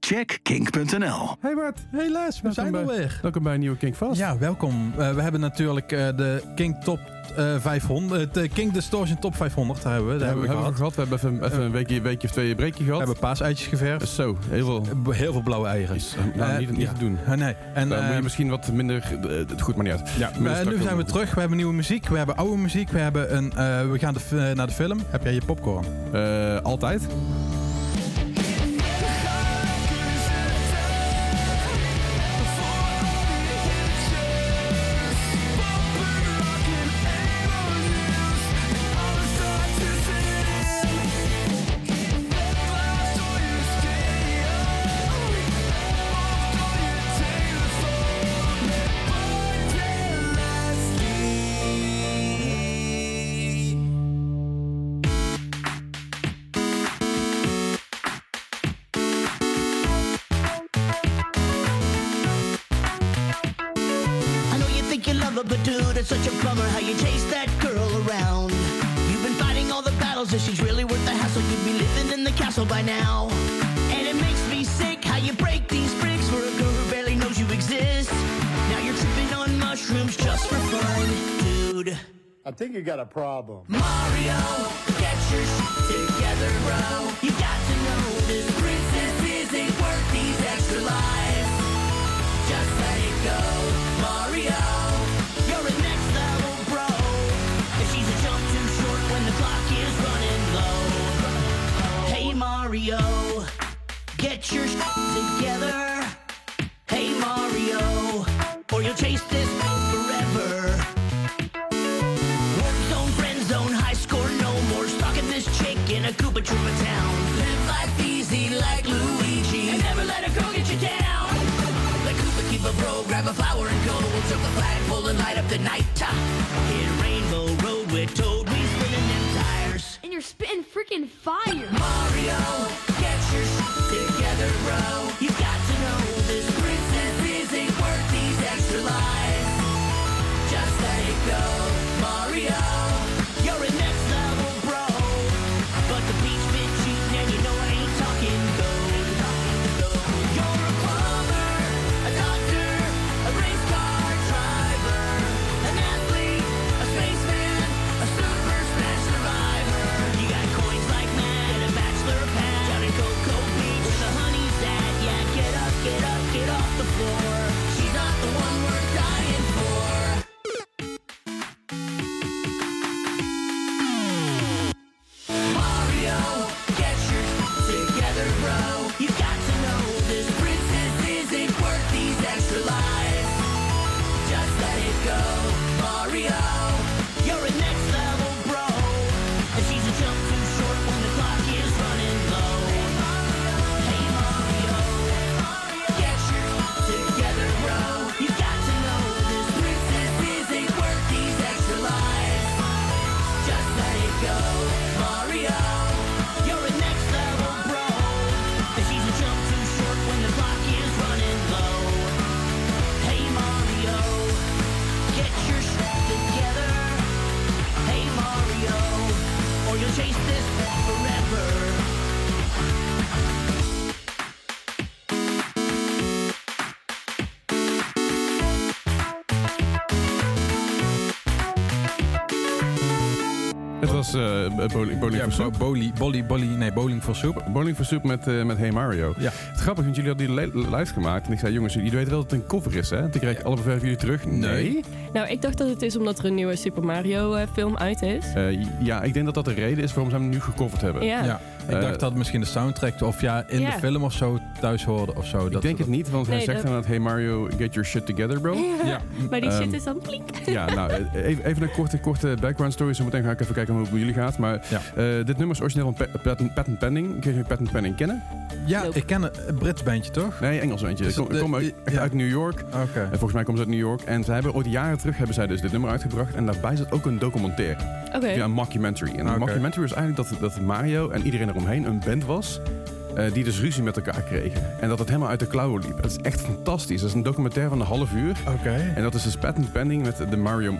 check kink.nl. Hey Bart, Hey Les, we zijn bij, alweer. welkom bij een nieuwe Kink Vast. Ja, welkom. Eh, we hebben natuurlijk eh, de King Top eh, 500, de King Distortion Top 500 daar hebben we. Daar hebben we hebben we gehad. gehad. We hebben even, even een weekje, weekje of twee breekje We gehad. hebben paaseitjes geverfd. Zo, heel veel. Eh, Heel veel blauwe eieren. Is, eh, nou, Eh, niet, niet ja. te doen. Eh, nee. En Dan moet eh, je misschien wat minder... eh, Het goed, maar niet uit. ja, nu zijn we terug. We hebben nieuwe muziek. We hebben oude muziek. We, hebben een, eh, we gaan de, eh, naar de film. Heb jij je popcorn? Eh, altijd. You got a problem. Mario, get your shit together, bro. You got to know this princess isn't worth these extra lives. Just let it go, Mario. You're a next level bro. She's a jump too short when the clock is running low. Hey Mario, get your shit together. Hey Mario, or you'll chase this forever. A Koopa Troopa town. Live life easy like Luigi. And never let a girl get you down. Let Koopa keep a bro, grab a flower and go. We'll took the flagpole and light up the night. Hit Rainbow Road with Toad, we spinning them tires. and you're spitting freaking fire. Mario, get your shit together, bro. You got to know this princess isn't worth these extra lives. Just let it go, Mario. Het was eh, bowling, bowling Ja, boli, nee, bowling for soup. Bowling for Soup met, eh, met Hey Mario. Ja. Het grappige, want jullie hadden die li- live gemaakt. En ik zei, jongens, jullie weten wel dat het een cover is, hè? Die krijg ik alle vijf jullie terug. Nee. Nou, ik dacht dat het is omdat er een nieuwe Super Mario eh, film uit is. Eh, ja, ik denk dat dat de reden is waarom ze hem nu gecoverd hebben. Ja. Ik Eh, dacht dat het misschien de soundtrack of ja, in Ja. de film of zo thuis hoorde of zo. Ik denk het niet, want hij Nee, zegt dat- inderdaad, hey Mario, get your shit together, bro. Ja. Maar die Ehm, shit is dan plink. Ja, nou, eh, even, even een korte, korte background story. Zo meteen ga ik even kijken hoe het bij jullie gaat. Maar Ja. eh, dit nummer is origineel van Pa- Patent, Patent Pending. Kun je Patent Pending kennen? Ja, Nope. ik ken het een Brits bandje, toch? Nee, Engels eentje. Kom, het de- kom uit, echt ja. uit New York. Oké. En volgens mij komen ze uit New York. En ze hebben ooit jaren terug hebben zij dus dit nummer uitgebracht. En daarbij zit ook een documentaire. Oké. Ja, een mockumentary. En Oké. een mockumentary is eigenlijk dat, dat Mario en iedereen eromheen een band was. eh, die dus ruzie met elkaar kregen. En dat het helemaal uit de klauwen liep. Dat is echt fantastisch. Dat is een documentaire van een half uur. Oké. En dat is dus patent pending met de Mario,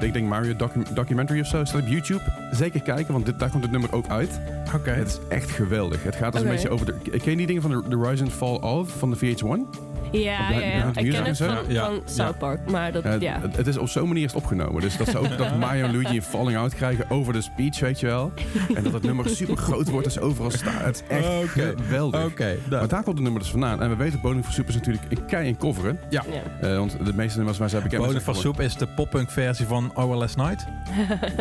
ik denk Mario docu- documentary of zo. Staat op YouTube. Zeker kijken, want dit, daar komt het nummer ook uit. Oké. Het is echt geweldig. Het gaat dus Oké. een beetje over de... Ken je die dingen van de, The Rise and Fall of van de VH1? Ja, Ik ken en het van, Ja. van Ja. South Park, maar dat, ja. het, het is op zo'n manier is het opgenomen. Dus dat ze ook dat Mario en Luigi een falling out krijgen over de speech, weet je wel. En dat het nummer super groot wordt als overal staat. Het is echt geweldig. Oké. Maar daar komt het nummer dus vandaan. En we weten, Bowling for Soup is natuurlijk een kei in coveren. ja. Eh, want de meeste nummers waar zij bekend Bowling zijn for Soup is de poppunk versie van Our Last Night.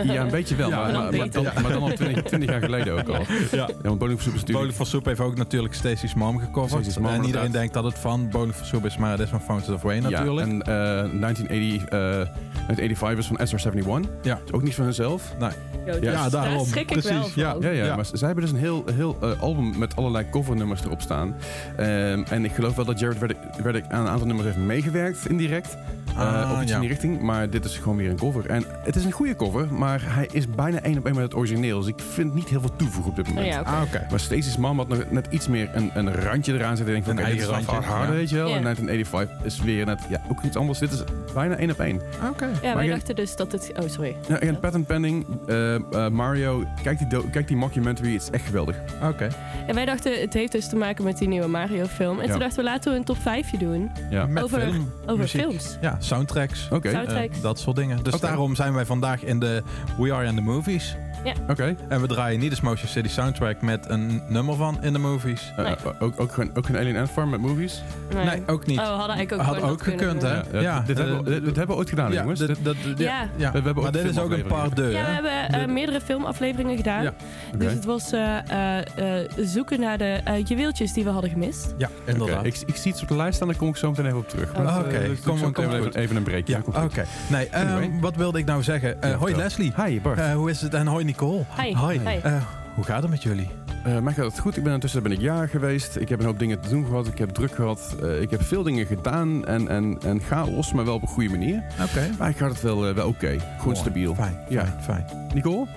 Ja, een beetje wel. Ja, maar, maar dan maar, maar, beter. dan, maar dan al 20, 20 jaar geleden ook al. Ja. Ja, want Bowling for Soup is natuurlijk... Bowling for Soup heeft ook natuurlijk Stacey's Mom gecoverd. Stacey's Mom, en iedereen inderdaad. denkt dat het van Bowling for Soup is, maar het is van Fountains of Wayne natuurlijk. Ja, en eh 1980, eh 1985 is van SR71. Ja. Is ook niet van hunzelf. Nee. Yo, Ja, daar daarom. schrik ik wel Precies, ja. van. Ja, ja, Ja. maar zij hebben dus een heel, heel eh, album met allerlei covernummers erop staan. Ehm, en ik geloof wel dat Jared Reddick, Reddick aan een aantal nummers heeft meegewerkt, indirect. Eh, Ah, of iets ja. in die richting. Maar dit is gewoon weer een cover. En het is een goede cover, maar hij is bijna één op één met het origineel. Dus ik vind niet heel veel toevoegen op dit moment. Oh, ja, oké. Ah, oké. Maar Stacey's Mom had nog net iets meer een, een randje eraan zitten. Ik denk van, Een dit is eigen wel randje, harder, ja. weet je wel. Ja. En 1985 is weer net, ja, ook iets anders. Dit is bijna één op één. Oké. Ja, Maar wij dachten dus dat het... Oh, sorry. Ja, en patent pending, eh, eh, Mario, kijk die, do- kijk die mockumentary, het is echt geweldig. Oké. En wij dachten, het heeft dus te maken met die nieuwe Mario-film. En Ja. toen dachten we, laten we een top 5 doen. Ja. Met Over- film, Over muziek. films. Ja, soundtracks. Oké, Soundtracks. eh, dat soort dingen. Dus daarom zijn wij vandaag in de We Are in the Movies. Oké. En we draaien niet de Motion City soundtrack met een nummer van in de movies. Eh, Nee. eh, ook, ook, geen, ook geen Alien Ant Farm met movies? Nee, ook niet. Oh, hadden eigenlijk ook Had ook gekund, hè? Ja, Ja, dit, eh, hebben we, dit, dit hebben we ooit gedaan, ja, jongens. dit- dat- ja, Ja. ja. we hebben ook maar dit is ook een paar deux, Ja, we hebben eh, De- meerdere filmafleveringen gedaan. Ja. Dus het was eh, eh, eh, zoeken naar de eh, juweeltjes die we hadden gemist. Ja, Oké, inderdaad. Ik, ik zie iets op de lijst staan, daar kom ik zo meteen even op terug. Oh, Maar, oké. eh, Kom dus kom meteen even, even een breakje. Ja, Komt oké. Nee, ehm, wat wilde ik nou zeggen? Eh, Ja, hoi. Leslie. Hi, Bart. Eh, hoe is het? En hoi Nicole. Hi. Hoi. Hi. Eh, hoe gaat het met jullie? Eh, mij gaat het goed. Ik ben intussen ben ik jaar geweest. Ik heb een hoop dingen te doen gehad. Ik heb druk gehad. Eh, ik heb veel dingen gedaan. En, en, en chaos, maar wel op een goede manier. Oké. Maar ik gaat het wel, eh, wel oké. Gewoon Mooi. stabiel. Fijn, Ja. fijn, fijn. Nicole?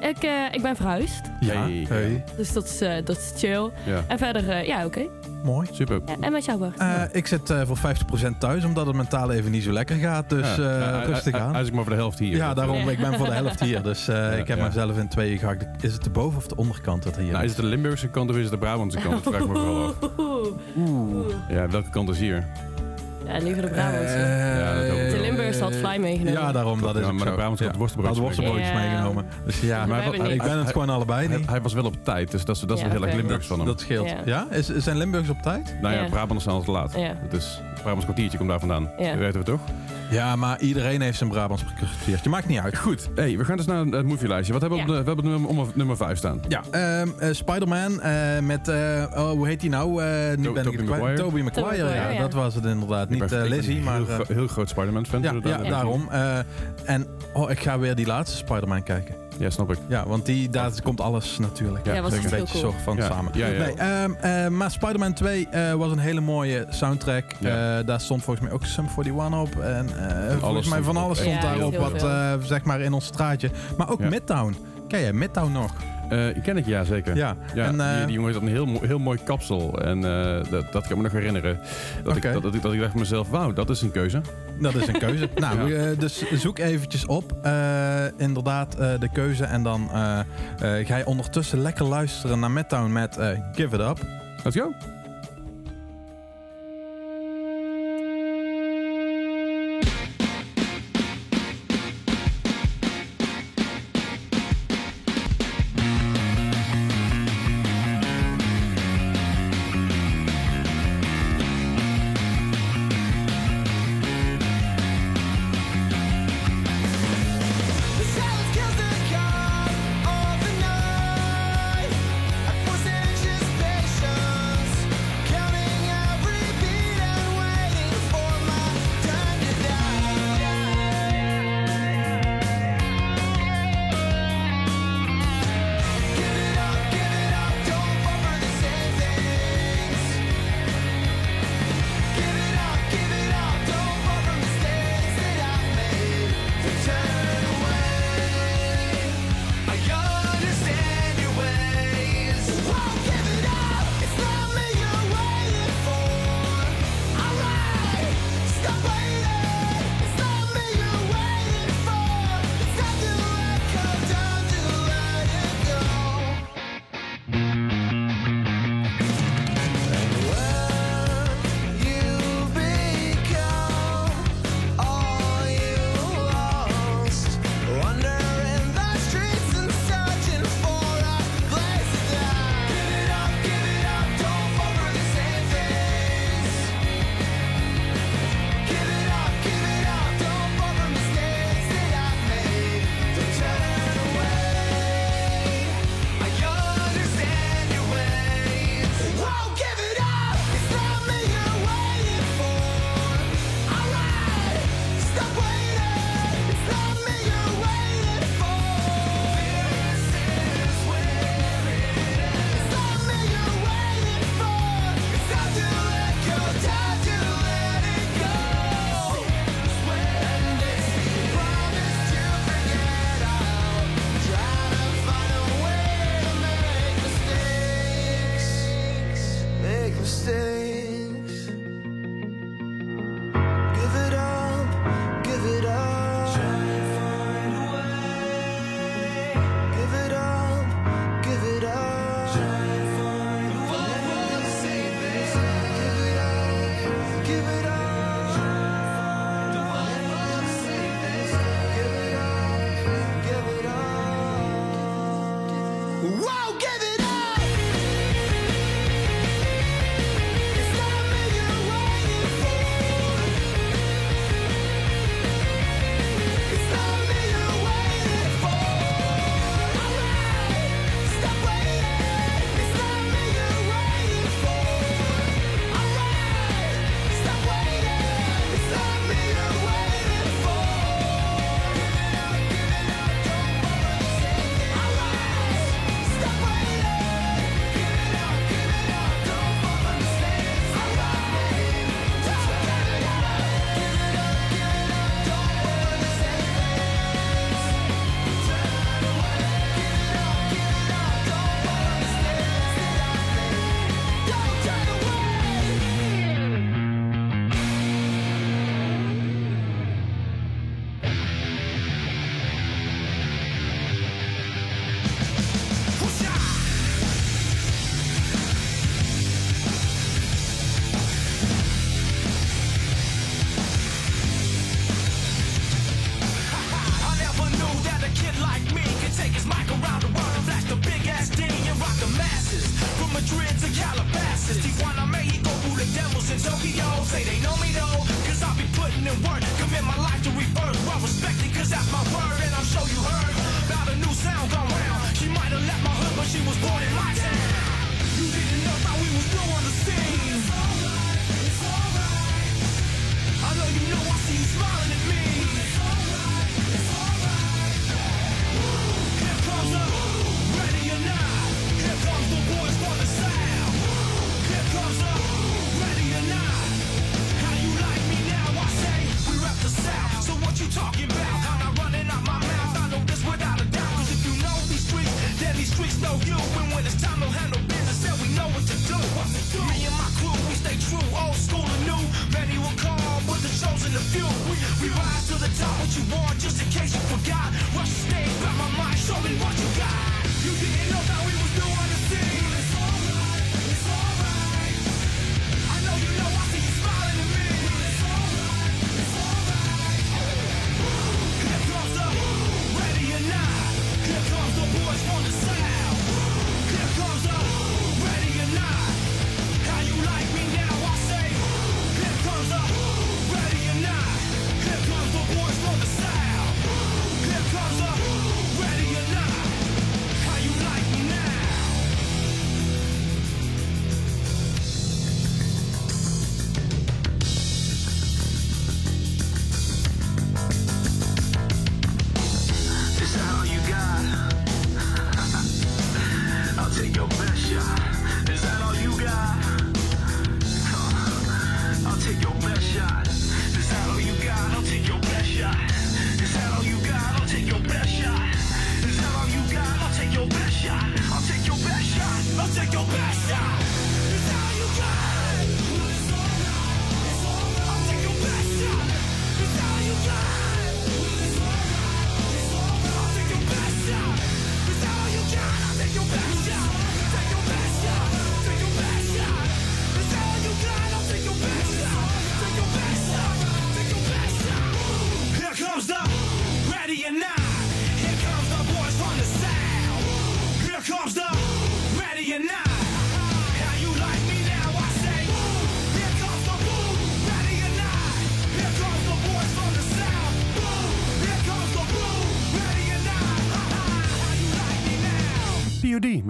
Ik, eh, ik ben verhuisd, Ja, Hey. hey. dus dat is, eh, dat is chill. Ja, En verder, eh, ja, oké. Mooi. super. Ja, en met jou, Bart? Eh, ik zit eh, voor 50% thuis, omdat het mentaal even niet zo lekker gaat. Dus Ja. eh, rustig aan. Hij is ook maar voor de helft hier. Ja, daarom. Ik ben voor de helft hier. Dus eh, ik heb ja. mezelf in tweeën gehakt. Is het de boven- of de onderkant dat hier Nou, is is? het de Limburgse kant of is het de Brabantse kant? Dat vraag ik me vooral af. Oeh. Ja, welke kant is hier? Ja, liever de Brabantse. Ja, dat ook. de Limburgers had Fly meegenomen. Ja, daarom. Dat is Ja, maar de. Brabantse had worstenbroodjes meegenomen. meegenomen. Dus ja, Maar ik ben het gewoon allebei Hij, niet. hij was wel op tijd, dus dat is, dat is Ja, wel heel erg. Limburgs van hem. Dat scheelt. Ja. Ja? Is, zijn Limburgs op tijd? Nou ja, Ja. Brabant is altijd te laat. Ja. Dus Brabants kwartiertje komt daar vandaan. Ja. Dat weten we toch? Ja, maar iedereen heeft zijn Brabants kwartiertje. Maakt niet uit. Goed, hey, we gaan dus naar het movie-lijstje. Wat hebben we Ja. op, de, we hebben nummer, om- nummer 5 staan? Ja, ehm, eh, Spider-Man eh, met, eh, oh, hoe heet die nou? Eh, nu To- ben Tobey ik het kwijt. Maguire. Tobey Maguire, Tobey Maguire, ja, ja. dat was het inderdaad. Ik Niet eh, Lizzie, een maar... Heel, eh, gro- heel groot Spider-Man-fan. ja, inderdaad. ja, daarom. Eh, en oh, ik ga weer die laatste Spider-Man kijken. Ja, snap ik. Ja, want die, daar komt alles natuurlijk. Ja, was een echt heel beetje cool. van Ja, samen. ja, ja. Nee, ehm, eh, maar Spider-Man 2 eh, was een hele mooie soundtrack. Ja. Eh, daar stond volgens mij ook Sum 41 op. En eh, volgens mij stond van alles stond daarop. Wat eh, zeg maar in ons straatje. Maar ook Ja. Midtown. Ken je Midtown nog? Eh, ken ik, ja, zeker. Ja. Ja, en, eh, die, die jongen heeft een heel, heel mooi kapsel. En eh, dat, dat kan ik me nog herinneren. Dat, ik, dat, dat, ik, dat ik dacht van mezelf, wauw, dat is een keuze. Dat is een keuze. nou, Ja. eh, dus zoek eventjes op. eh, inderdaad, eh, de keuze. En dan eh, eh, ga je ondertussen lekker luisteren naar Midtown met eh, Give It Up. Let's go.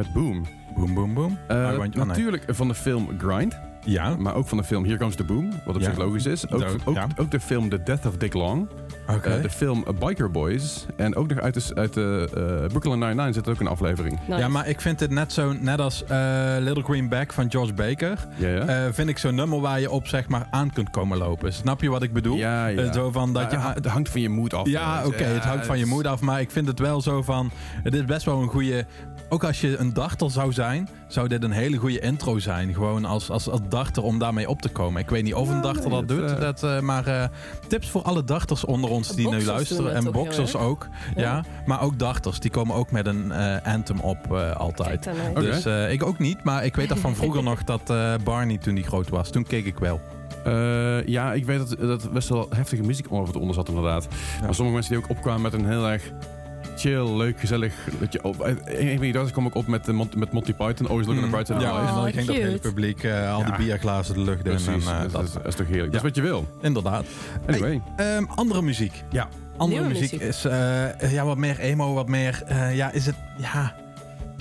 met Boom. Boom, boom, boom. Eh, ah, oh, natuurlijk van de film Grind. Ja. Maar ook van de film Here Comes the Boom, wat op zich logisch is. Ook, ook, ook de film The Death of Dick Long. Okay. Eh, de film Biker Boys. En ook nog uit de, uit de uh, Brooklyn Nine-Nine zit ook een aflevering. Ja, maar ik vind dit net zo, net als eh, Little Green Bag van George Baker. Ja, vind ik zo'n nummer waar je op zeg maar aan kunt komen lopen. Snap je wat ik bedoel? Ja, ja. zo van dat je, het hangt van je moed af. Ja, oké, het hangt van je moed af. Maar ik vind het wel zo van, het is best wel een goede... Ook als je een dartel zou zijn, zou dit een hele goede intro zijn. Gewoon als, als, als darter om daarmee op te komen. Ik weet niet of een darter dat doet. Eh, eh, maar eh, tips voor alle darters onder ons die nu luisteren. En boxers ook. Ja. Maar ook darters. Die komen ook met een uh, anthem op altijd. Dus ik ook niet. Maar ik weet dat van vroeger nog dat Barney toen die groot was. Toen keek ik wel. Ja, ik weet dat, dat best wel heftige muziek onder zat, inderdaad. Maar sommige mensen die ook opkwamen met een heel erg chill, leuk, gezellig. Dat je op, een van die dagen kwam ik op met, eh, met Monty Python, Always Looking at the Bright Side of ja, Life. en dan Oh, ging dat hele publiek eh, al die bierglazen de lucht in. En, eh, dat, dat, is, dat is toch heerlijk. Dat is wat je wil. inderdaad. Anyway. Hey, ehm, andere muziek. Ja. Andere muziek, muziek. is eh, ja, wat meer emo, wat meer... eh, ja, is het... Ja,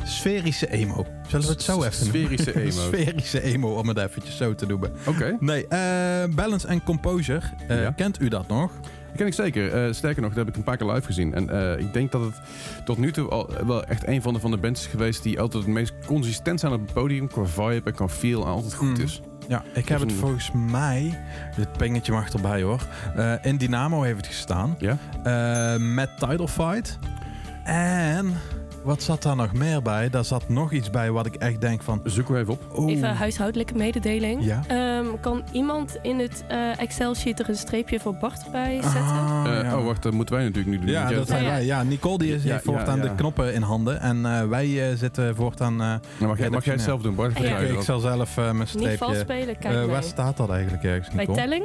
sferische emo. Zullen we het zo even noemen? Sferische emo. Sferische emo, om het eventjes zo te noemen. Oké, Nee, eh, Balance and Composure. eh, Ja. Kent u dat nog? Dat ken ik zeker. Eh, sterker nog, dat heb ik een paar keer live gezien. En eh, ik denk dat het tot nu toe al wel echt een van de, van de bands is geweest die altijd het meest consistent zijn op het podium. Qua vibe en qua feel en altijd goed Mm. is. Ja, ik heb is het volgens mij... Dit pengetje mag erbij hoor. Eh, in Dynamo heeft het gestaan. Ja? Eh, met Tidal Fight. En... Wat zat daar nog meer bij? Daar zat nog iets bij wat ik echt denk van... Zoek er even op. Even huishoudelijke mededeling. Ja. Ehm, kan iemand in het eh, Excel-sheet er een streepje voor Bart bij zetten? Ah, Eh, ja. Oh, wacht, dat moeten wij natuurlijk nu doen. Ja, dat zijn wij. Ja, Nicole die is, Ja, heeft voortaan ja. de knoppen in handen. En eh, wij eh, zitten voortaan... eh, Nou, mag, jij, mag jij het zelf doen, Bart? Ja. Ik zal zelf eh, mijn Niet vals streepje... spelen, kijk Eh, waar staat dat eigenlijk ergens, Bij telling?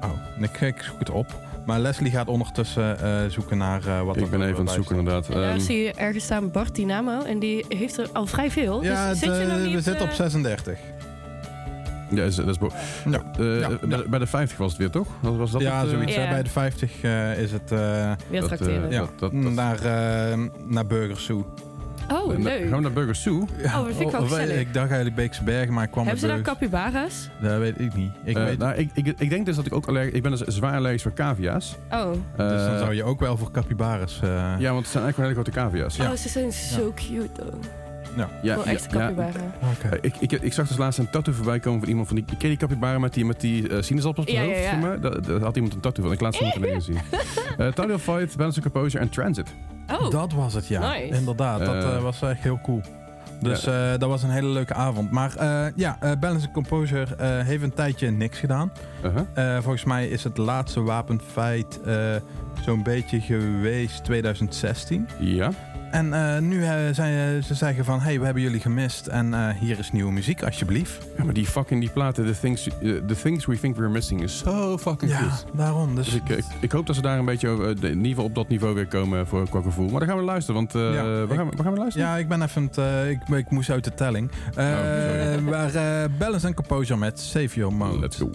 Oh, ik, ik zoek het op. Maar Leslie gaat ondertussen eh, zoeken naar eh, wat Ik er ben even aan het zoeken inderdaad. En daar Ehm, zie je ergens staan Bart Dynamo. En die heeft er al vrij veel. Ja, dus zit je nog eh, niet... we zitten op eh, 36. ja, is- dat is bo- Ja. Eh, Ja. bij, de- bij de 50 was het weer, toch? Was, was dat ja, het, eh, zoiets. Ja. Bij de 50 eh, is het eh, Weer dat, tracteren. eh, ja, dat- dat- dat- naar, eh naar Burgers Zoo. Oh, leuk. Gaan we naar Burger Zoo? Ja, Oh, dat vind ik wel of- gezellig. Ik dacht eigenlijk Beekse Bergen, maar ik kwam Hebben ze daar Burgers. capybara's? Dat weet ik niet. Ik Eh, weet nou, ik, ik, ik denk dus dat ik ook allergisch... Ik ben dus zwaar allergisch voor cavia's. Oh. Dus dan Eh, zou je ook wel voor capybaras... eh, Ja, want het zijn eigenlijk wel hele grote cavia's. oh, ze zijn zo cute, though. ja, Wel echt ja. Oké. Eh, Ik, ik, ik zag dus laatst een tattoo voorbij komen van iemand van die... Ken je die capybara met die, met die sinaasappels op Ja, het ja, hoofd? ja. Daar, had iemand een tattoo van. Ik laat ze moeten even zien. Eh Tidal Fight, Balance and Composure en Transit. Oh, Dat was het, ja. Nice. Inderdaad, dat Eh, eh, was echt heel cool. Dus eh, dat was een hele leuke avond. Maar eh, ja, eh, Balance Composure eh, heeft een tijdje niks gedaan. Uh-huh. Eh, volgens mij is het laatste wapenfeit eh, zo'n beetje geweest 2016. Ja. En eh, nu eh, zijn ze zeggen van, hey, we hebben jullie gemist en eh, hier is nieuwe muziek, alsjeblieft. ja, maar die fucking die platen, The Things, eh, the things We Think We're Missing, is zo fucking Ja, goed. daarom. Dus, Dus ik, ik, ik hoop dat ze daar een beetje over, eh, in ieder geval op dat niveau weer komen voor qua gevoel. Maar dan gaan we luisteren, want eh Ja, waar, ik- gaan we, waar gaan we luisteren? ja, ik ben even, het, eh, ik, ik moest uit de telling. Eh Oh, maar eh, Balance and Composure met Save Your Mode. Let's go.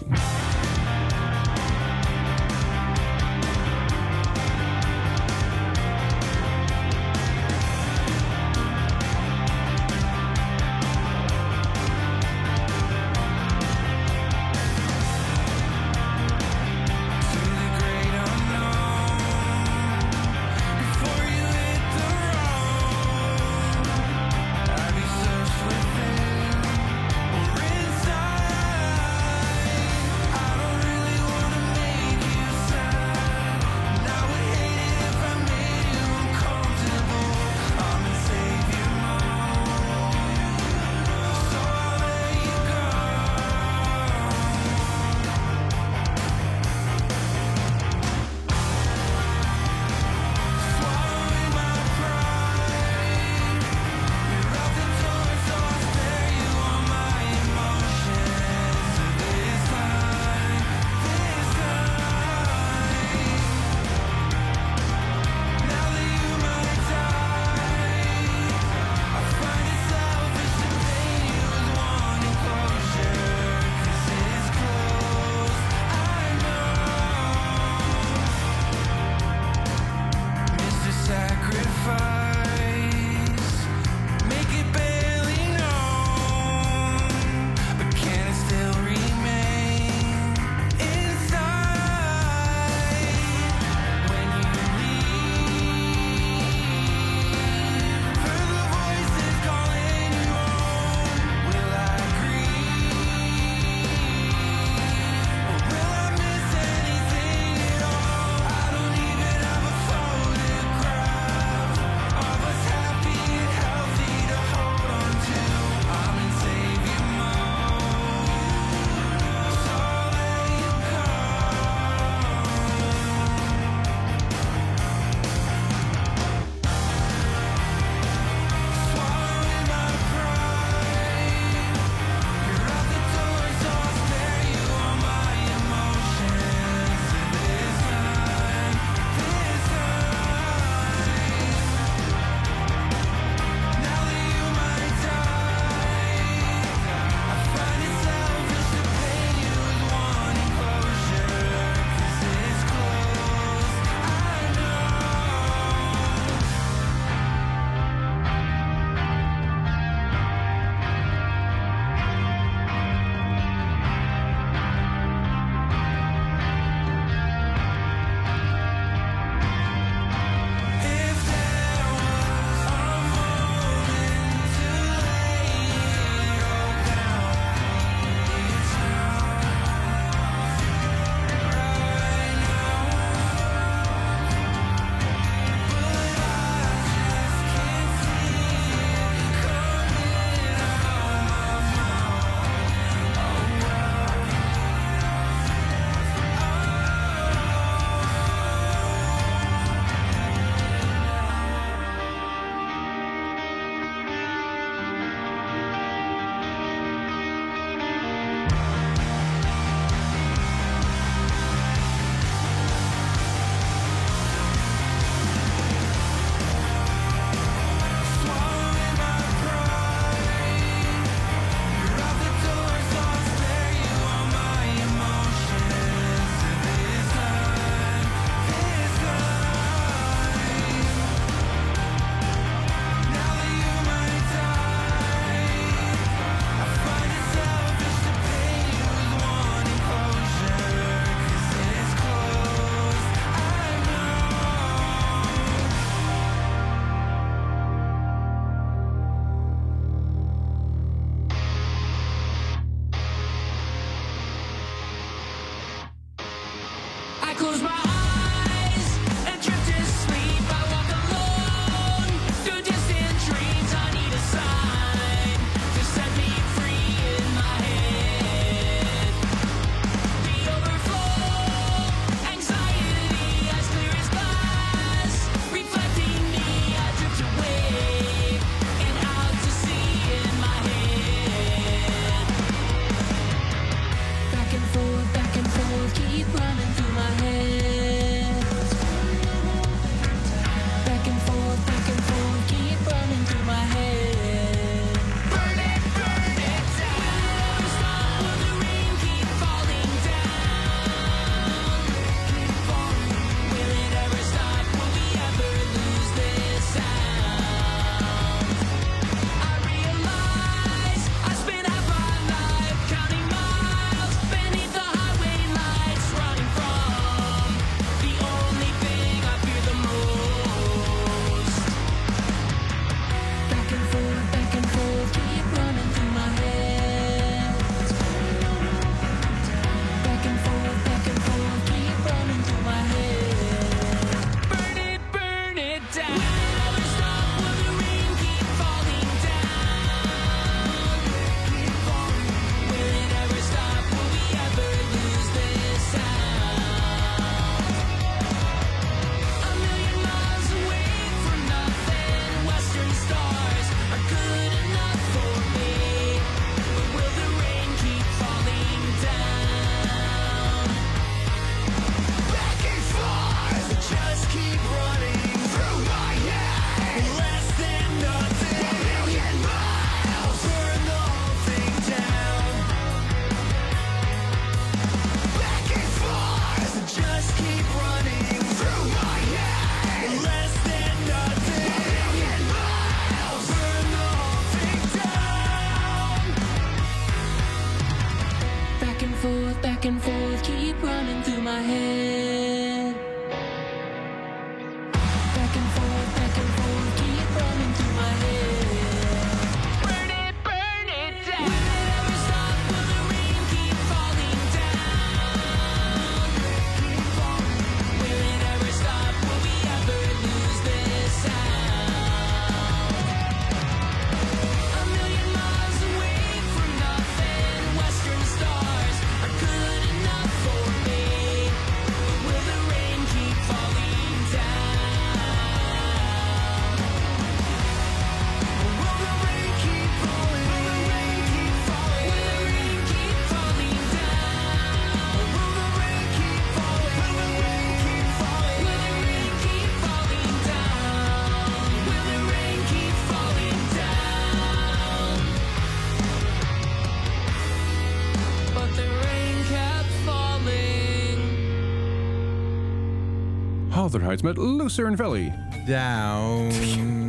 Heights met Lucerne Valley. Down.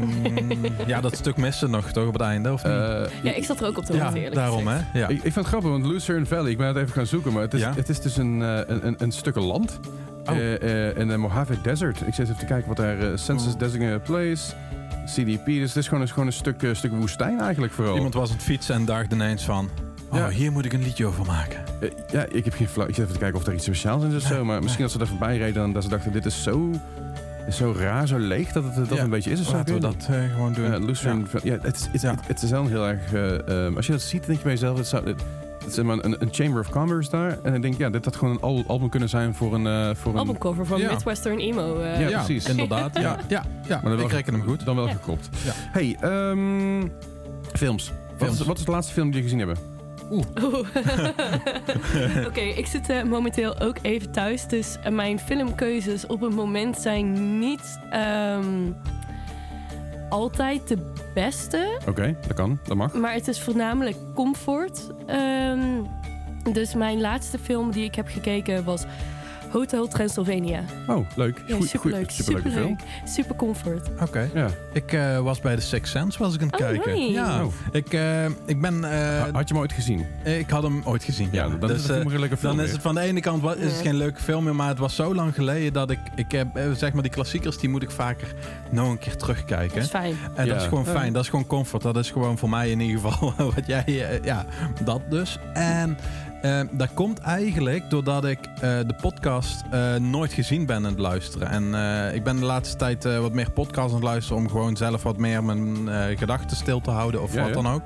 ja, dat stuk miste nog toch op het einde, of niet? Eh, Ja, ik zat er ook op te ja, wachten, eerlijk daarom gezegd. hè. Ja. ik, ik vind het grappig, want Lucerne Valley, ik ben het even gaan zoeken, maar het is, Ja? het is dus een, eh, een, een, een stuk land Oh. eh, eh, in de Mojave Desert. Ik zit even te kijken wat daar Census Oh. Designated Place, CDP, dus het is gewoon, een- gewoon een stuk, stuk woestijn eigenlijk vooral. Iemand was aan het fietsen en dacht ineens van... Oh, Ja. hier moet ik een liedje over maken. Eh, ja, ik heb geen flauw. Ik zit even te kijken of er iets speciaals in is of zo. Maar misschien dat ze er voorbij reden en dat ze dachten: dit is zo, is zo raar, zo leeg dat het dat Ja, een beetje is. Of zo. Laten we dat eh, gewoon doen. Ja, het, is- het, het, het is wel heel erg. eh, ehm, als je dat ziet, denk je bij jezelf: het, zou, het, het is maar een, een Chamber of Commerce daar. En ik denk, ja, dit had gewoon een al- album kunnen zijn voor een. eh, voor een Albumcover van Ja. Midwestern Emo. eh, Ja, ja, precies. inderdaad. Ja, ja, ja. dan wel ik reken hem goed. Dan wel Ja. gekropt. Ja. Hey, ehm, films. Wat is, wat is de laatste film die je gezien hebben? Oeh. Oké, ik zit eh, momenteel ook even thuis. Dus eh, mijn filmkeuzes op het moment zijn niet ehm, altijd de beste. Oké, dat kan, dat mag. Maar het is voornamelijk comfort. Ehm, dus mijn laatste film die ik heb gekeken was Hotel Transylvania. Oh, leuk. Ja, Goeie- superleuk. goeie- superleuke film. superleuk. Super comfort. Oké. Ja. Ik eh, was bij The Sixth Sense was ik aan het Oh, kijken. nice. Ja. Oh. Ik, eh, ik ben... eh, Had je hem ooit gezien? ik had hem ooit gezien. Ja, Ja, dan Dus, is het eh, helemaal geen leuke film Dan is het van de ene kant is het geen leuke film meer, maar het was zo lang geleden dat ik, ik heb, zeg maar die klassiekers, die moet ik vaker nog een keer Dat terugkijken. is fijn. En Ja. dat is gewoon Ja. fijn, dat is gewoon comfort. Dat is gewoon voor mij in ieder geval wat jij, ja, dat dus. En eh, dat komt eigenlijk doordat ik eh, de podcast eh, nooit gezien ben aan het luisteren. En eh, ik ben de laatste tijd eh, wat meer podcasts aan het luisteren om gewoon zelf wat meer mijn eh, gedachten stil te houden of Ja, wat ja. dan ook.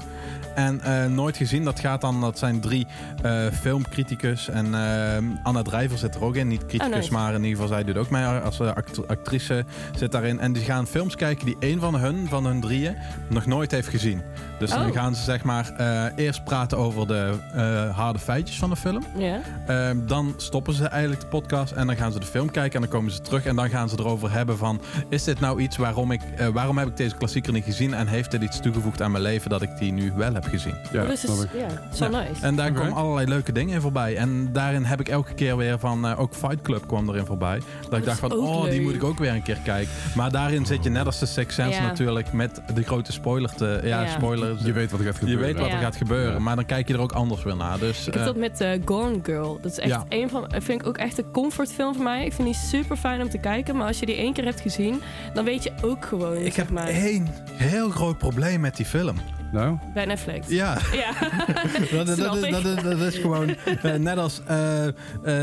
En eh, nooit gezien, dat gaat dan, dat zijn drie eh, filmcriticus. En Anna Drijver zit er ook in. Niet criticus, Oh, nice. maar in ieder geval zij doet ook mee als act- actrice zit daarin. En die gaan films kijken die één van hun, van hun drieën, nog nooit heeft gezien. Dus dan Oh. gaan ze zeg maar eh, eerst praten over de eh, harde feitjes van de film. Ja. Ehm, dan stoppen ze eigenlijk de podcast en dan gaan ze de film kijken en dan komen ze terug en dan gaan ze erover hebben van is dit nou iets waarom ik eh, waarom heb ik deze klassieker niet gezien en heeft dit iets toegevoegd aan mijn leven dat ik die nu wel heb gezien? Ja, dus is, ja, zo Ja. nice. En daar komen allerlei leuke dingen in voorbij. En daarin heb ik elke keer weer van, eh, ook Fight Club kwam erin voorbij. Dat ik dacht van, oh, die moet ik ook weer een keer kijken. Maar daarin zit je net als de Sixth Sense Ja. natuurlijk met de grote spoiler te, ja, Ja. spoiler. Je weet wat er gaat Je gebeuren. weet wat er gaat gebeuren, Ja. maar dan kijk je er ook anders weer naar. Dus, Ik heb eh, dat met eh, Gone Girl. Dat is echt Ja. een van, vind ik ook echt een comfortfilm voor mij. Ik vind die super fijn om te kijken. Maar als je die één keer hebt gezien, dan weet je ook gewoon. ik zeg heb maar, één heel groot probleem met die film. Nou, bij Netflix. Ja, Ja. dat, dat, Snap dat, ik. dat, is- dat is gewoon eh, net als, eh, eh,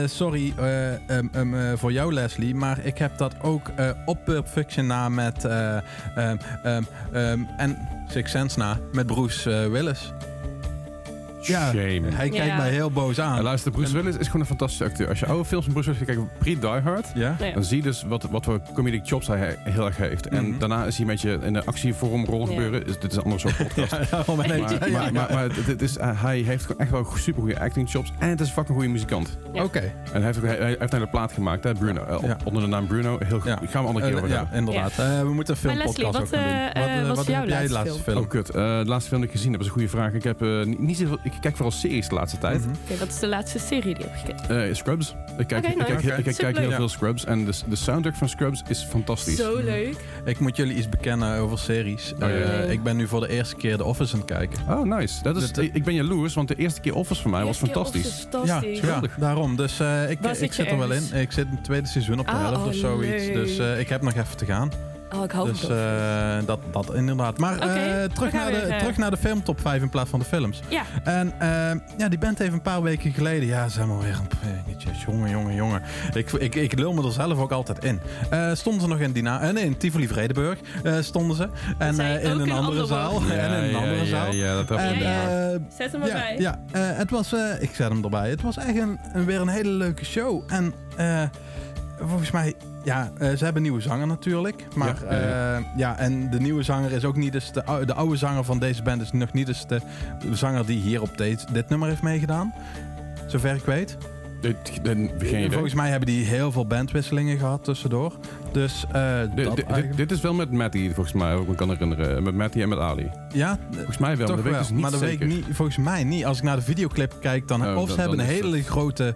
sorry eh, ehm, ehm, eh, voor jou Leslie, maar ik heb dat ook eh, op Pulp Fiction na met, eh, ehm, en Six Sense na met Bruce eh, Willis. Ja, shame. hij kijkt Ja. mij heel boos En aan. luister, Bruce Willis is gewoon een fantastische acteur. Als je oude films van Bruce Willis gaat kijken, pre Die Hard, Ja? Ja. dan zie je dus wat, wat voor comedic chops hij heel erg heeft. En Mhm. daarna is hij een beetje in de actievorm rol Ja. gebeuren. Is, dit is een andere soort podcast. Ja, Maar, ja, maar, ja. maar, maar het- het is, uh, hij heeft gewoon echt wel super goede acting chops. En het is een fucking goede muzikant. Ja. Oké. En hij heeft, ook, hij, hij heeft een hele plaat gemaakt, hè, Bruno. eh, op- Ja. onder de naam Bruno. Heel goed. Ja. Gaan we een andere keer Eh, over ja, hebben. inderdaad. Eh, we moeten een Maar Leslie, filmpodcast wat, ook gaan doen. eh, eh, eh, wat is jouw heb jij de laatste laatste film? film? Oh, kut. Eh, de laatste film die ik gezien heb, is een goede vraag. Ik, heb, eh, niet, niet zoveel, ik kijk vooral series de laatste tijd. Mhm. Oké, wat is de laatste serie die je hebt gekeken? Eh, Scrubs. Ik kijk, ik nice. kijk, ik kijk, ik heel veel Scrubs. En de, de soundtrack van Scrubs is fantastisch. Zo leuk. Ik moet jullie iets bekennen over series. Oh, ja. Eh, ik ben nu voor de eerste keer The Office aan het kijken. Oh, nice. Dat is, Dat- dat- ik ik ben jaloers, want de eerste keer Office voor mij was fantastisch. Ja, ja, daarom. Dus eh, ik, ik zit er wel in. Ik zit in het tweede seizoen op de Ah, helft oh, of zoiets. leuk. Dus eh, ik heb nog even te gaan. Oh, ik hou Dus dat. eh, dat, dat inderdaad. Maar eh, we terug, naar de, weer, eh, terug naar de filmtop 5 in plaats van de films. Ja, En eh, ja, die band heeft een paar weken geleden... Ja, zeg maar weer een. Jongen, jongen, jongen. Ik, ik, ik lul me er zelf ook altijd in. Eh, stonden ze nog in, Dina, eh, nee, in Tivoli Vredeburg eh, stonden ze. En eh, in een andere andere zaal. en in een andere zaal. Ja, dat heb En, ik Ja, ja. eh, zet hem erbij. ja, ja eh, het was, eh, ik zet hem erbij. Het was echt een, een- weer een hele leuke show. En eh, volgens mij, ja, eh, ze hebben nieuwe zanger natuurlijk. Maar Ja, ja, ja, ja, en de nieuwe zanger is ook niet de, ou- de oude zanger van deze band is nog niet dus de zanger die hier op dit, dit nummer heeft meegedaan. Zover ik weet. Idee. Volgens mij hebben die heel veel bandwisselingen gehad tussendoor. Dus eh, Dit, dat dit, dit, eigenlijk- dit is wel met Matty, volgens mij, ook me kan herinneren. Met Matty en met Ali. ja, Volgens mij wel, maar dat weet ik dus niet maar dat zeker. weet ik niet, volgens mij niet. Als ik naar de videoclip kijk, dan Oh, of ze hebben een hele grote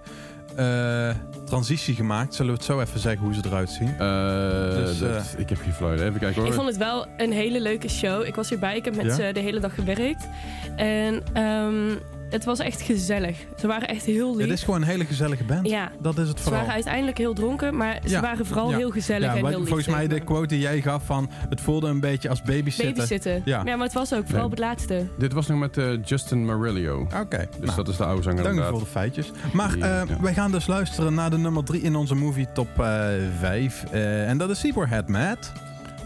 eh, transitie gemaakt. Zullen we het zo even zeggen hoe ze eruit zien? Eh, Dus, dat- eh, ik heb geen flauw. Even kijken hoor. Ik vond het wel een hele leuke show. Ik was hierbij, ik heb met Ja? ze de hele dag gewerkt. En ehm, het was echt gezellig. Ze waren echt heel lief. Het is gewoon een hele gezellige band. Ja, Dat is het ze vooral. waren uiteindelijk heel dronken, maar ze Ja, waren vooral ja. heel gezellig Ja, en heel lief. volgens mij de quote die jij gaf van... Het voelde een beetje als babysitten. Babysitten. Ja. Ja. maar het was ook vooral Nee. op het laatste. Dit was nog met eh, Justin Marillo. Oké. Dus nou, dat is de oude zanger Dank voor de feitjes. Maar eh, ja. wij gaan dus luisteren naar de nummer 3 in onze movie top 5. en dat is Zebrahead Matt.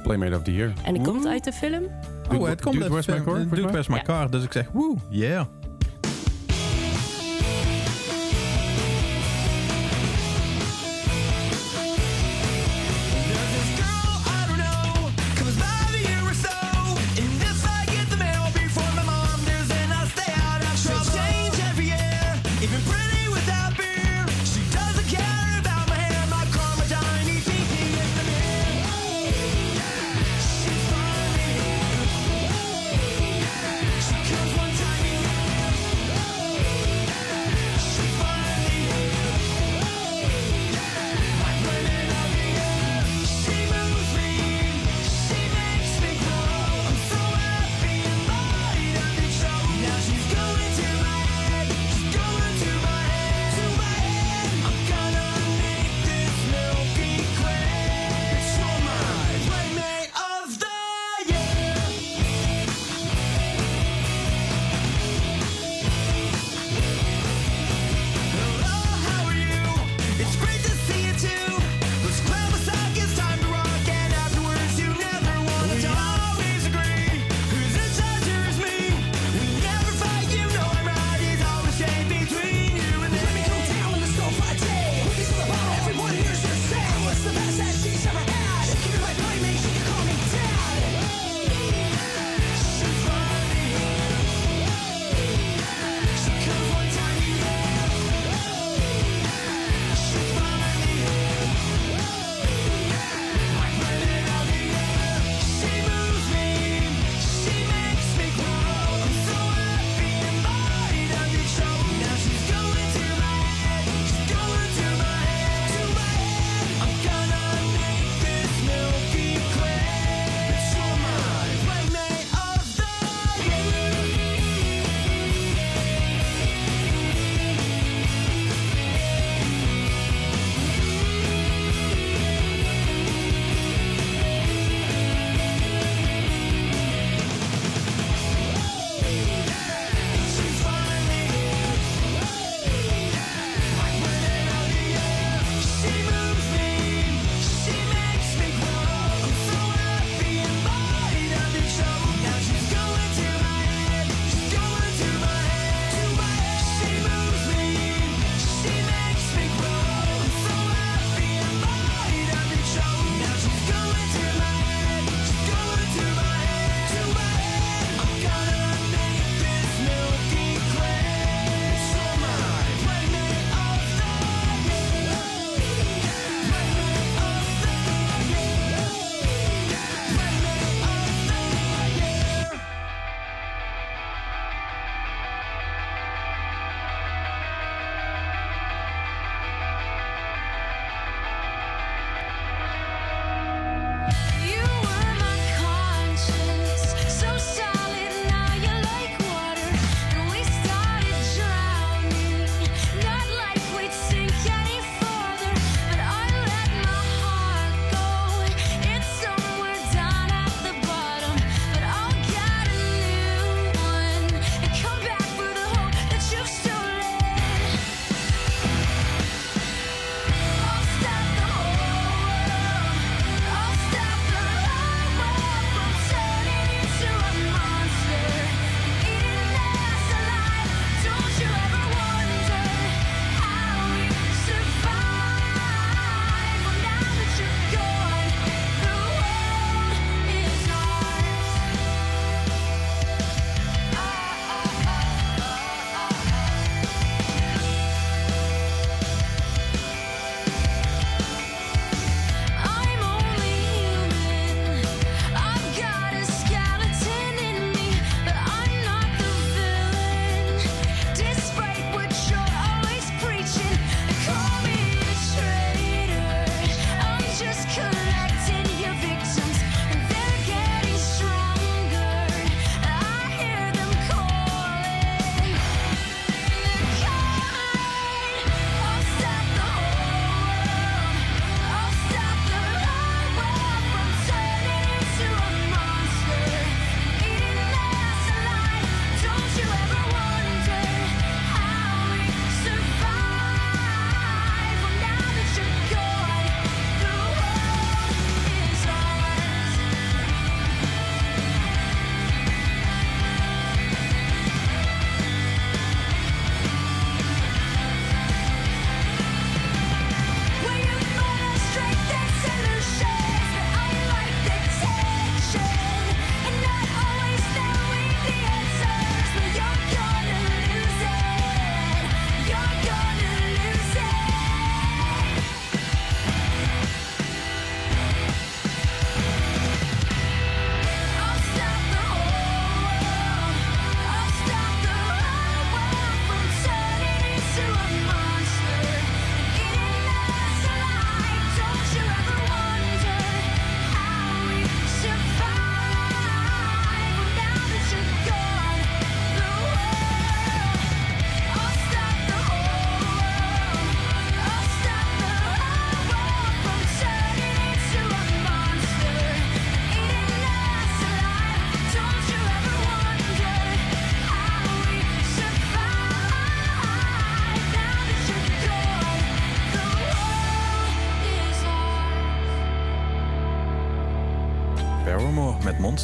Playmate of the Year. En die komt uit de film. Oh, het komt uit My film- Dude? Where's My. Car. Dus ik zeg, woe, yeah.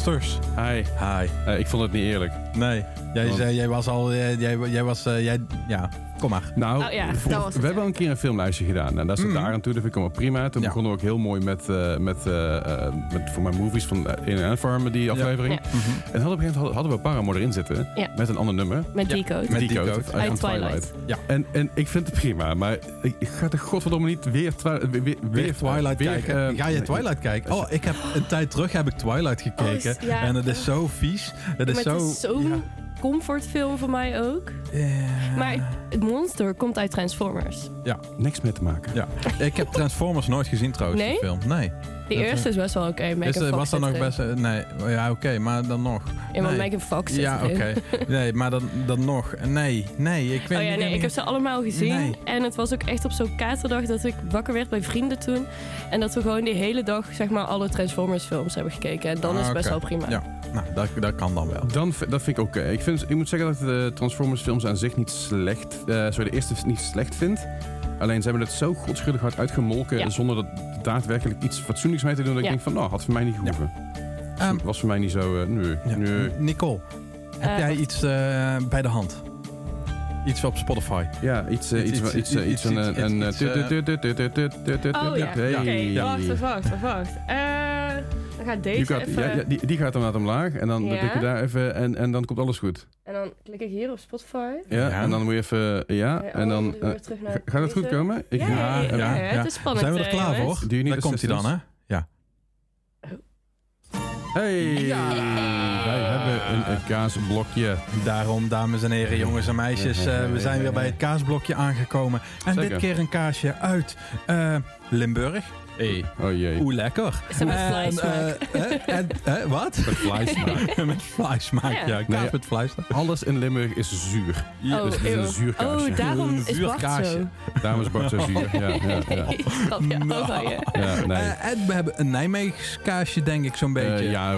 Monsters. Hi. Hi. Eh, ik vond het niet eerlijk. Nee, jij, Want- zei, jij was al... eh, Jij, jij was... eh, jij, ja, kom maar. Nou, Oh ja, voor- dat was het, we hebben al een keer een filmlijstje gedaan. En daar zit Mhm. daar aan toe, dat vind ik allemaal prima. Toen Ja. begonnen we ook heel mooi met, eh, met, eh, eh, met voor mijn movies van In and Farm, die aflevering. Ja. Mhm. En hadden op een gegeven moment hadden we Paramore erin zitten. Ja. Met een ander nummer. Met Ja. Decode. Met Decode, Decode. uit- Uit aan Twilight. Ja. En, en ik vind het prima, maar ik ga er godverdomme niet weer, twi- weer, weer, Weer Twilight weer, kijken. eh, Ga je nee. Twilight kijken? Oh, ik heb een tijd terug heb ik Twilight gekeken. Oh, is- ja. En het is zo vies. Het is zo... is ja. comfortfilm voor mij ook. Ja. Maar het monster komt uit Transformers. Niks mee te maken. Ja. Ik heb Transformers nooit gezien trouwens, Nee? die film. Nee. De eerste is best wel oké. Megan Is, eh, was dat zit nog erin. best... eh, Nee, ja oké, maar dan nog. Ja, maar nee. Megan Fox zit Ja, oké. Nee, maar dan, dan nog. Nee, nee. Ik weet Oh ja, niet- nee, ik heb ze allemaal gezien. Nee. En het was ook echt op zo'n katerdag dat ik wakker werd bij vrienden toen. En dat we gewoon die hele dag, zeg maar, alle Transformers films hebben gekeken. En dan Ah, is het best wel prima. Ja. Nou, dat, dat kan dan wel. Dan, dat vind ik oké. Ik, vind- ik moet zeggen dat ik de Transformers films aan zich niet slecht... eh sorry, de eerste niet slecht vind. Alleen ze hebben het zo godschuldig hard uitgemolken... Ja. zonder dat daadwerkelijk iets fatsoenlijks mee te doen. Dat Ja. ik denk van, nou, had voor mij niet gehoeven. Ehm, was voor mij niet zo... eh nee, ja. nee. Nicole, heb Eh, jij wat? iets eh, bij de hand? Iets op Spotify? Ja, iets... eh, Iets- iets, iets- iets, eh, iets- iets van iets- een... iets, eh, Oh ja, oké. Wacht, wacht, wacht. Eh, dan gaat deze even... ja, ja, die, die gaat dan naar omlaag en dan Ja. druk je daar even en, en dan komt alles goed. En dan klik ik hier op Spotify. Ja, Ja. en dan moet je even, ja, Ja, en oh, dan, weer eh, terug naar ga- gaat het goed deze. komen? Ik, Ja, ja, ja, ja, ja, ja. het is spannend. Zijn we er klaar voor? Daar komt hij dan, hè? Ja. Hey, Ja. wij hebben een, een kaasblokje. Daarom, dames en heren, jongens en meisjes, eh, we zijn weer bij het kaasblokje aangekomen. En Zeker. dit keer een kaasje uit eh, Limburg. Hey. Oh jee. Oeh, lekker. Is dat met vleesmaak? eh, eh, eh, wat? Met vleesmaak. met vleesmaak, Ja. ja. Kaas met vlees. Alles in Limburg is zuur. Oh, dus het is een zuur kaasje. Oh, daarom Een is zuur Bart kaasje. zo. Daarom is Bart zo zuur. Ja, ja, ja. Oh, je. ja nee. Eh, en we hebben een Nijmeegs kaasje, denk ik, zo'n beetje. Eh, ja,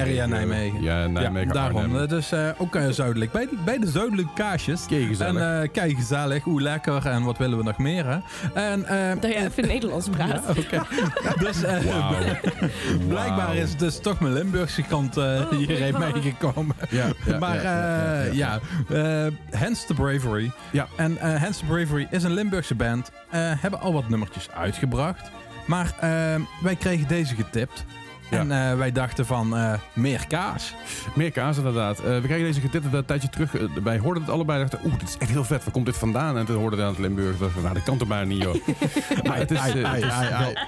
area. Nijmegen. Ja, Nijmegen. ja, daarom. Eh, ook zuidelijk. Bij, de- bij de zuidelijke kaasjes. Kei gezellig. En eh, kijk, gezellig. Hoe lekker. En wat willen we nog meer, hè? En, Dat je even Nederlands praat. dus eh, blijkbaar is het dus toch mijn Limburgse kant eh, Oh, hierheen meegekomen. Ja, ja, maar ja, eh, ja, ja, ja. eh, Hence the Bravery. Ja. En eh Hence the Bravery is een Limburgse band. eh, hebben al wat nummertjes uitgebracht. Maar wij kregen deze getipt. Ja. En eh, wij dachten van eh, meer kaas. Meer kaas inderdaad. Eh, we kregen deze getipt een tijdje terug. Wij hoorden het allebei. dachten, oeh, dit is echt heel vet. Waar komt dit vandaan? En toen hoorden we aan het Limburg. dachten we, nou, dat kan toch bijna niet, joh. maar het is,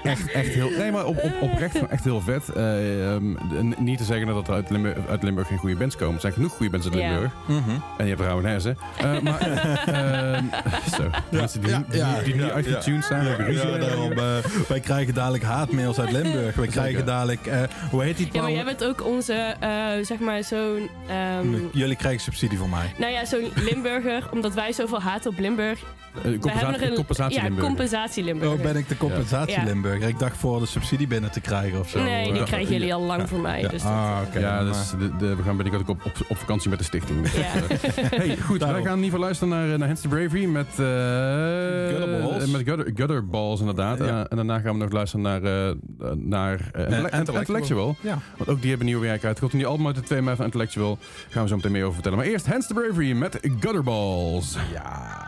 echt, echt heel... Nee, maar op, op, oprecht echt heel vet. Eh, ehm, niet te zeggen dat er uit Limburg, uit Limburg geen goede bands komen. Er zijn genoeg goede bands uit Ja. Limburg. En je hebt hè. Eh, maar, ehm, zo. Mensen die, Ja, die, niet uitgetuned zijn. Ja, daarom, wij krijgen dadelijk haatmails uit Limburg. Wij krijgen dadelijk, hoe heet die Ja, maar jij bent ook onze, eh, zeg maar, zo'n... ehm, Jullie krijgen subsidie van mij. nou ja, zo'n Limburger, omdat wij zoveel haten op Limburg. Eh, we hebben compensatie, een compensatie ja, Limburg. compensatie Limburger. Oh, ben ik de compensatie Ja. Limburger? Ik dacht voor de subsidie binnen te krijgen of zo. nee, die Eh, krijgen jullie al lang voor mij. Ja. Dus Ah, eh, oké. ja, dus de, de- we gaan binnenkort ook op, op, op vakantie met de stichting. Dus, Ja. eh, hey, goed, Daarom. wij gaan in ieder geval luisteren naar, eh, naar Hence the Bravery met... eh Gutterballs. Met gutter, gutterballs, inderdaad. Ja. Eh, en daarna gaan we nog luisteren naar, eh, naar eh, Intellectual. Ja. Want ook die hebben nieuwe werk uitgekomen. En die album uit de 2 mei van Intellectual gaan we zo meteen meer over vertellen. Maar eerst Hence the Bravery met Gutterballs. Ja.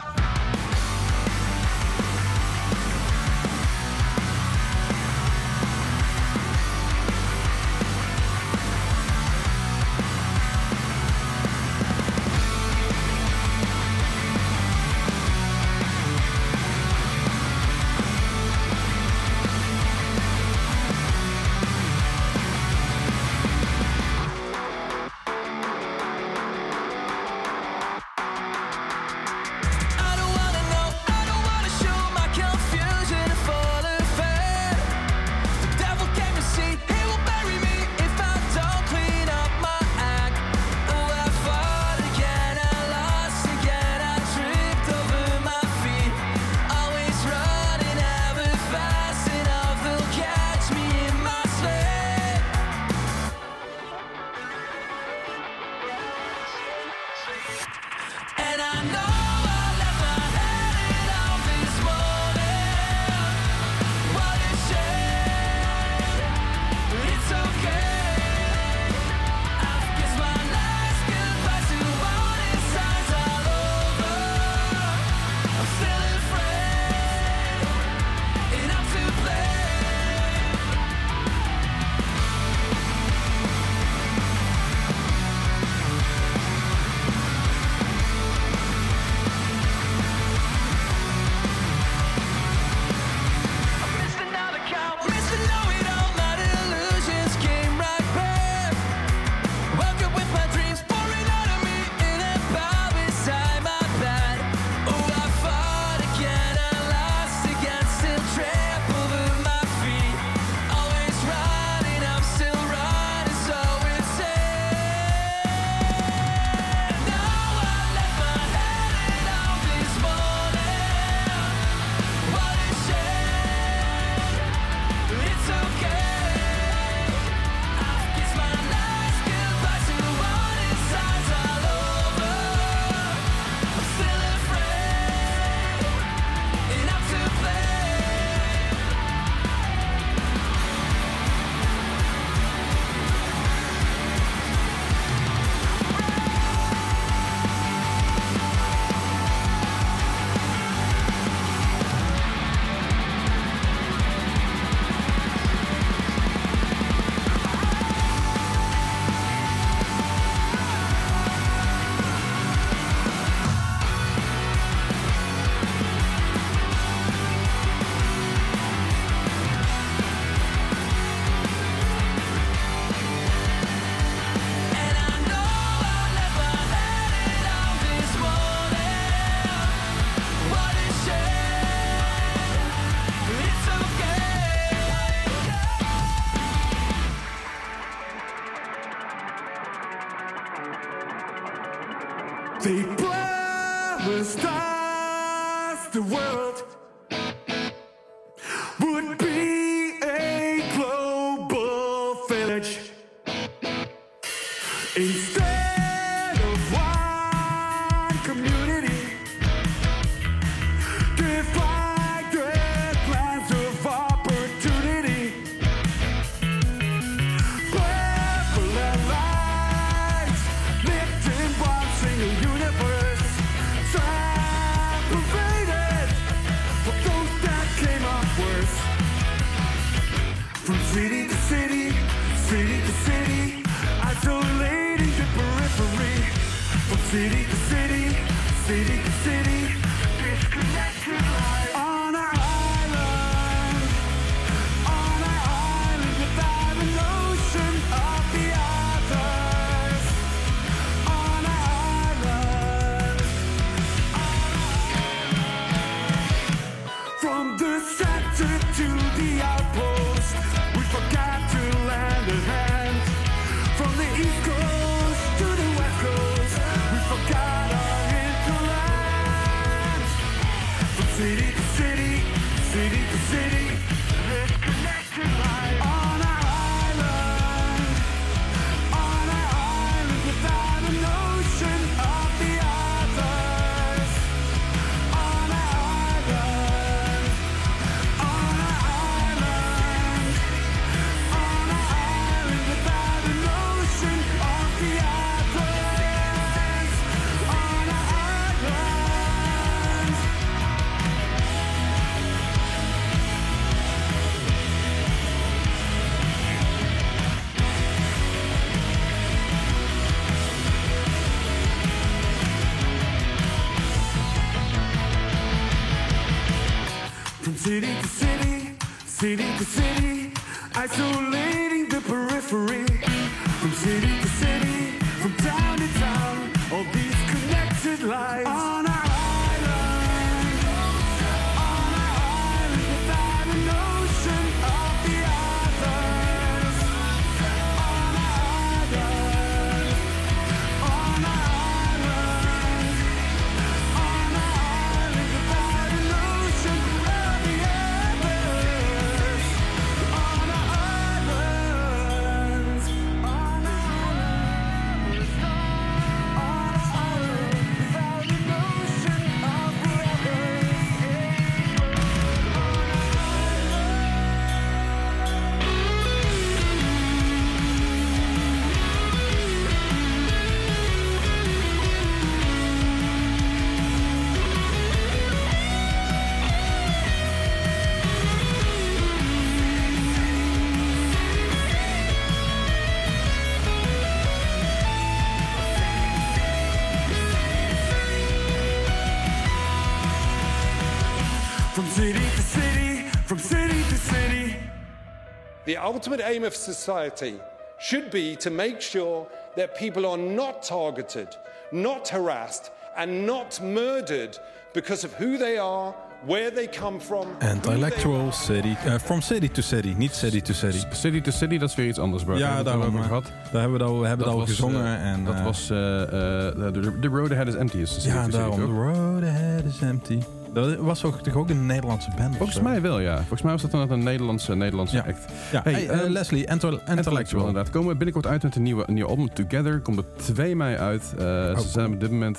Ultimate aim of society should be to make sure that people are not targeted, not harassed, and not murdered because of who they are, where they come from. who they Intellectual are. city. eh, from city to city, niet city to city. City to City, dat is weer iets anders, bro. Ja, Daar hebben we het eh, gehad. Daar hebben we het al, we hebben Dat het al was, gezongen. eh, en, dat eh, was eh, eh, Road Ahead is Empty. Is de City Ja, daarom. The road ahead is empty. Dat was ook, toch ook een Nederlandse band? Volgens mij wel, ja. Volgens mij was dat dan een Nederlandse, Nederlandse Ja. act. Ja, Hey, hey, eh, ehm, Leslie, Intel- Intellectual, Intellectual. inderdaad. Komen we binnenkort uit met een nieuwe, een nieuwe album. Together komt op 2 mei uit. Eh, Oh, Ze zijn op dit moment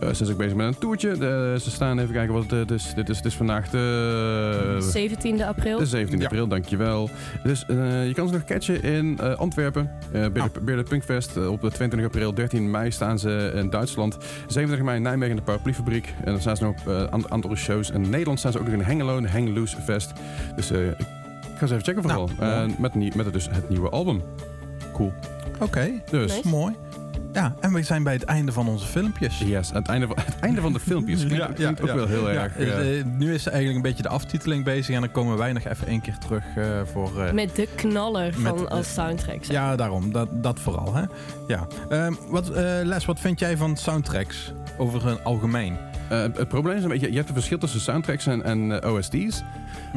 eh, ze zijn ook bezig met een toertje. Eh, ze staan even kijken wat het is. Dit is, dit is vandaag de... 17e april. De 17 Ja. april, dankjewel. Dus eh, je kan ze nog catchen in eh, Antwerpen. eh bij, de, bij de Punkfest. Eh, op de 22 april, 13 mei staan ze in Duitsland. 27 mei in Nijmegen in de Paraplufabriek. En dan staan ze nog op een uh, aantal shows. In Nederland staan ze ook nog in Hengelo, de Hang Loose Fest. Dus eh, ik ga ze even checken vooral. Nou. Eh, met, met dus het nieuwe album. Cool. Oké, Dus, Nice. mooi. Ja, en we zijn bij het einde van onze filmpjes. yes, het einde van, het einde van de filmpjes. Klinkt, Ja, klinkt ja, ook ja. wel heel erg... eh, eh, nu is eigenlijk een beetje de aftiteling bezig en dan komen wij nog even één keer terug eh, voor... eh, Met de knaller Met van als soundtrack. zeg. ja, daarom. Dat, dat vooral. Hè? Ja. Ehm, wat, eh, Les, wat vind jij van soundtracks over een algemeen? Eh, het probleem is een beetje, je hebt een verschil tussen soundtracks en, en OST's.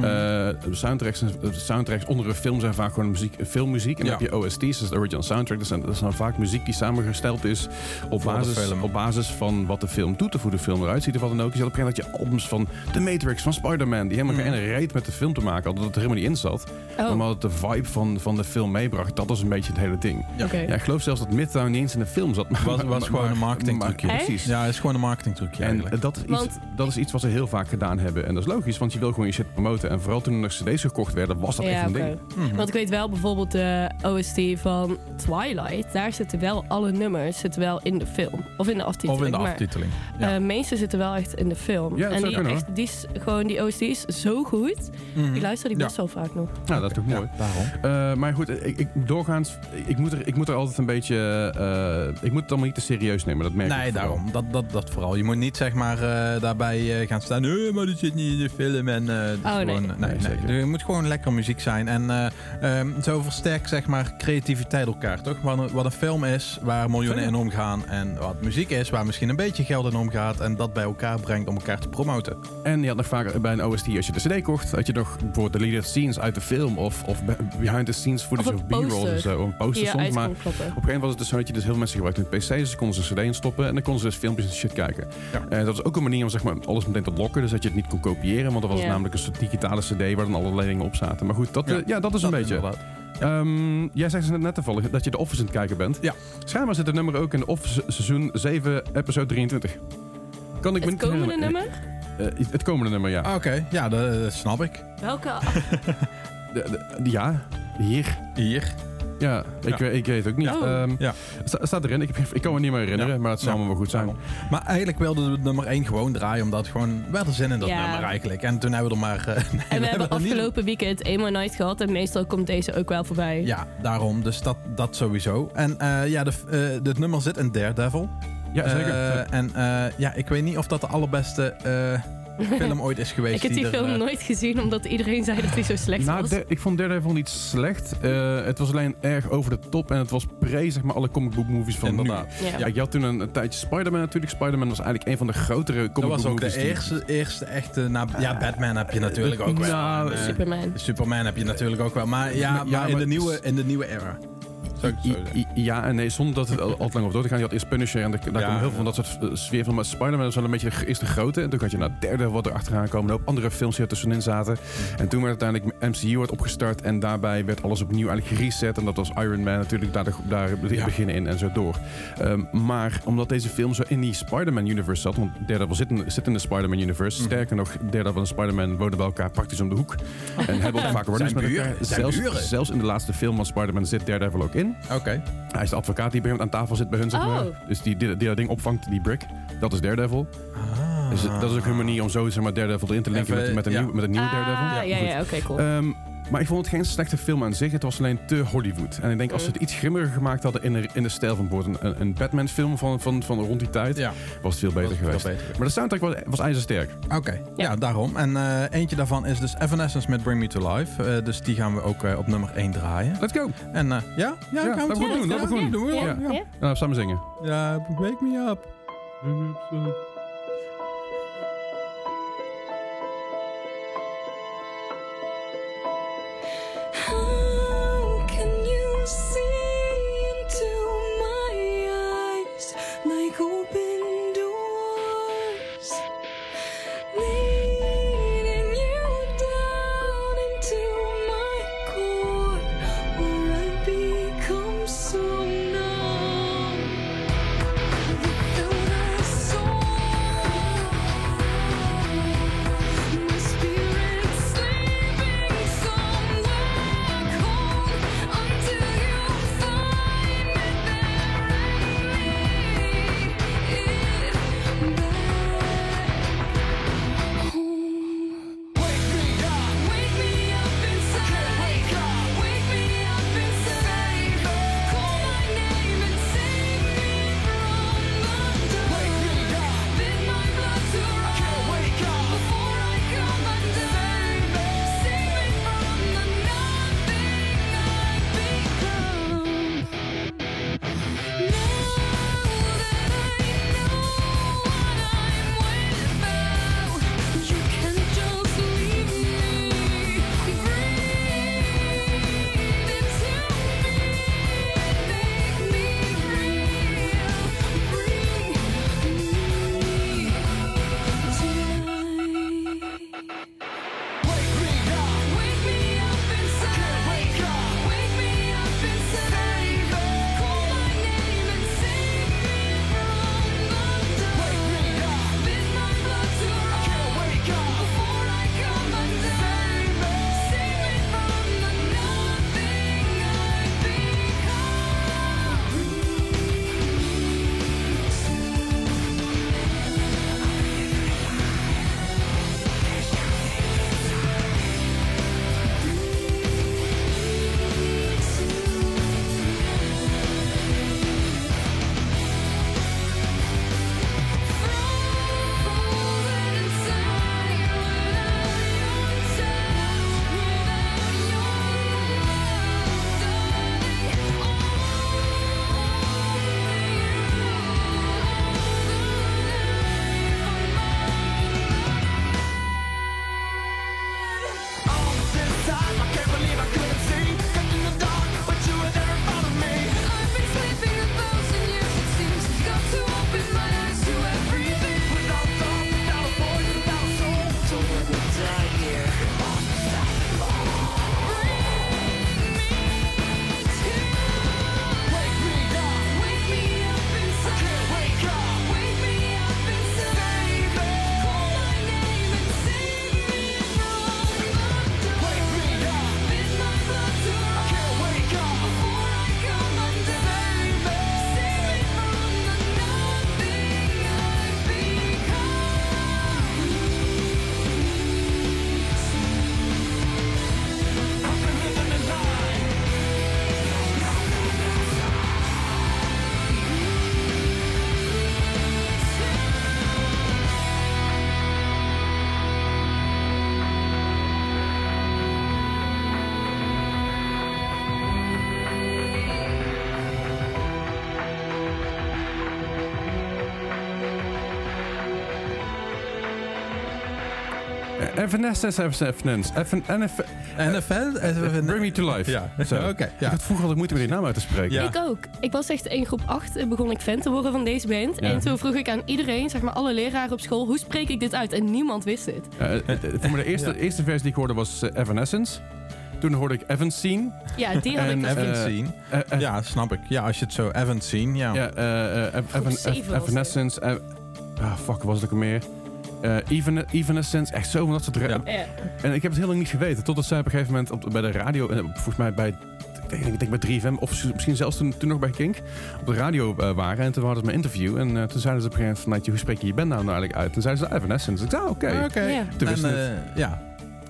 Eh, soundtracks, en- soundtracks onder een film zijn vaak gewoon muziek, filmmuziek. En dan heb je OST's, dat is de original soundtrack. Dat, zijn, dat is dan vaak muziek die samengesteld is op Voor basis, op basis van wat de film doet of hoe de film eruit ziet of wat dan ook. Je had op een gegeven moment dat je albums van The Matrix, van Spider-Man, die helemaal Mhm. geen reet met de film te maken hadden, dat het er helemaal niet in zat. Oh, Maar wat de vibe van, van de film meebracht, dat was een beetje het hele ding. Ja. ik geloof zelfs dat Midtown niet eens in de film zat. Maar, Was- was maar- gewoon maar- een marketingtrucje. maar- Echt? Precies. Ja, het is gewoon een marketingtrucje En eigenlijk. dat is, iets, Want- dat is iets wat ze heel vaak gedaan hebben. En dat is logisch, want je wil gewoon je shit promoten. En vooral toen er nog cd's gekocht werden, was dat echt Ja, een oké. ding. Mhm. Want ik weet wel bijvoorbeeld de OST van Twilight. Daar zitten wel alle nummers zitten wel in de film. Of in de aftiteling. Of in de aftiteling. eh, Ja. meeste zitten wel echt in de film. Ja, dat en die, kunnen, echt, die, is, gewoon, die OST is zo goed. Mhm. Ik luister die best wel vaak nog. Nou, dat is toch mooi. Ja, daarom. Eh, maar goed, ik, ik, doorgaans, ik moet, er, ik moet er altijd een beetje... eh, ik moet het allemaal niet te serieus nemen, dat merk ik Nee, vooral. daarom. Dat, dat, dat vooral. Je moet niet zeg maar eh, daarbij eh, gaan staan. Nee, maar dat zit niet in de film. En, eh, Oh, nee. Gewoon, nee, Nee. Er moet gewoon lekker muziek zijn. En eh, ehm, zo versterkt zeg maar creativiteit elkaar, toch? Wat een, wat een film is waar miljoenen in omgaan. En wat muziek is waar misschien een beetje geld in omgaat. En dat bij elkaar brengt om elkaar te promoten. En je had nog vaak bij een OST, als je de cd kocht, had je nog bijvoorbeeld deleted scenes uit de film of, of be- behind the scenes footage Of poster. of zo. Een poster Ja, soms, maar op een gegeven moment was het dus zo dat je dus heel veel mensen gebruikten met PC's, dus ze konden ze een cd instoppen en dan konden ze dus filmpjes en shit kijken. Ja. En dat was ook een manier om zeg maar, alles meteen te lokken, dus dat je het niet kon kopiëren, want er was Ja. namelijk een soort digitale cd waar dan allerlei dingen op zaten. Maar goed, dat, Ja, ja, ja, dat is een beetje. Ehm, jij zei net toevallig dat je de Office aan het kijken bent. Ja. Schijnbaar zit het nummer ook in de Office seizoen 7, episode 23. Kan ik me Het niet komende nummer? Eh, het komende nummer, ja. Ah, Oké, ja, dat, dat snap ik. Welke? De- de- ja, hier. Hier. Ja, ik, Ja. weet- ik weet het ook niet. Oh. Ehm, Ja. sta- staat erin. Ik, ik kan me niet meer herinneren, Ja. maar het zal Ja. me wel goed zijn. Maar eigenlijk wilden we nummer 1 gewoon draaien, omdat het gewoon we hadden zin in dat Ja. nummer eigenlijk. En toen hebben we er maar. eh, nee, En we hebben niet- afgelopen weekend eenmaal night gehad. En meestal komt deze ook wel voorbij. Ja, daarom. Dus dat, dat sowieso. En eh, ja, de, dit nummer zit in Daredevil. Ja, zeker. Eh, en eh, ja, ik weet niet of dat de allerbeste eh, film ooit is geweest. Ik heb die film eh, nooit gezien, omdat iedereen zei dat hij zo slecht nou, was. ik vond Daredevil niet slecht. Eh, het was alleen erg over de top en het was pre zeg maar, alle comic book movies van Inderdaad. nu. Ja. Ja, je had toen een, een tijdje Spider-Man natuurlijk. Spider-Man was eigenlijk een van de grotere comic Dat book was ook de movies eerste, eerste echte... Nou, ja, Batman heb je natuurlijk ook wel. nou, En, eh, Superman. Superman heb je natuurlijk ook wel. Maar ja, Ja, maar in, maar- de nieuwe, in de nieuwe era. Zou ik het zo I- zeggen. I- Ja en nee, zonder dat het al al te lang over door te gaan. Je had eerst Punisher en daar, Ja, komen heel veel van dat soort eh, sfeer van. Maar Spider-Man was wel een beetje de, eerste grote. En toen had je naar derde wat er achteraan komen. Een hoop andere films die er tussenin zaten. En toen werd uiteindelijk MCU wordt opgestart. En daarbij werd alles opnieuw eigenlijk gereset. En dat was Iron Man natuurlijk daar, de, daar het Ja. begin in en zo door. Ehm, maar omdat deze film zo in die Spider-Man universe zat. Want Daredevil zit in, zit in de Spider-Man universe. Mhm. Sterker nog, Daredevil en Spider-Man wonen bij elkaar praktisch om de hoek. En hebben ook vaak runners met elkaar. Zelfs, zelfs in de laatste film van Spider-Man zit Daredevil ook in. Oké. Hij is de advocaat die bij hem aan tafel zit bij hun, zeg Oh. maar. Dus die, die, die dat ding opvangt, die brick. Dat is Daredevil. Ah. Dus dat is ook hun manier om zo zeg maar, Daredevil erin te linken Even, met, met, een, ja. nieuw, met een nieuwe Daredevil. Ah, ja, Goed. ja, oké, cool. Ehm, maar ik vond het geen slechte film aan zich. Het was alleen te Hollywood. En ik denk als ze het iets grimmiger gemaakt hadden in de, in de stijl van bijvoorbeeld een, een Batman-film van, van, van rond die tijd, Ja, was het veel beter was veel geweest. beter. Maar de soundtrack was, was ijzersterk. Oké, ja. Ja. daarom. En eh, eentje daarvan is dus Evanescence met Bring Me To Life. Eh, dus die gaan we ook eh, op nummer 1 draaien. Let's go. En eh, ja? Ja, Ja, gaan we doen, dat moet doen. doen we Ja. gewoon. Ja. Ja? Nou, samen zingen. ja, wake me up. Evanescence, Evanescence, Evan- NF- NFL? eh, Bring Me To Life. Ja, Zo. oké. Ik had vroeger altijd moeite met die naam uit te spreken. Ik ook. Ik was echt in groep 8 begon ik fan te worden van deze band. En toen vroeg ik aan iedereen, zeg maar alle leraren op school, hoe spreek ik dit uit? En niemand wist het. Eh, eh, voor de eerste, eerste versie die ik hoorde was eh, Evanescence. Toen hoorde ik Evanscene. Ja, die had En ik zien. Eh, eh, Ja, snap ik. Ja, als je het zo Evan zien, ja. Ja, eh, eh, was Evanescence. eh, ah, fuck, was het ook al meer? Eh Even, Evanescence, echt zo van dat soort... Ja. En ik heb het heel lang niet geweten. Totdat zij op een gegeven moment op, bij de radio... eh, volgens mij bij... Ik denk, ik denk bij 3FM, of misschien zelfs toen, toen nog bij Kink, op de radio eh, waren. En toen hadden ze mijn interview. En toen zeiden ze op een gegeven moment van, "Naatje, hoe spreek je je band nou eigenlijk uit? Toen zeiden ze Evanescence. Ik zei, ah, oké. Oké. Ja. Toen wist En, je ja.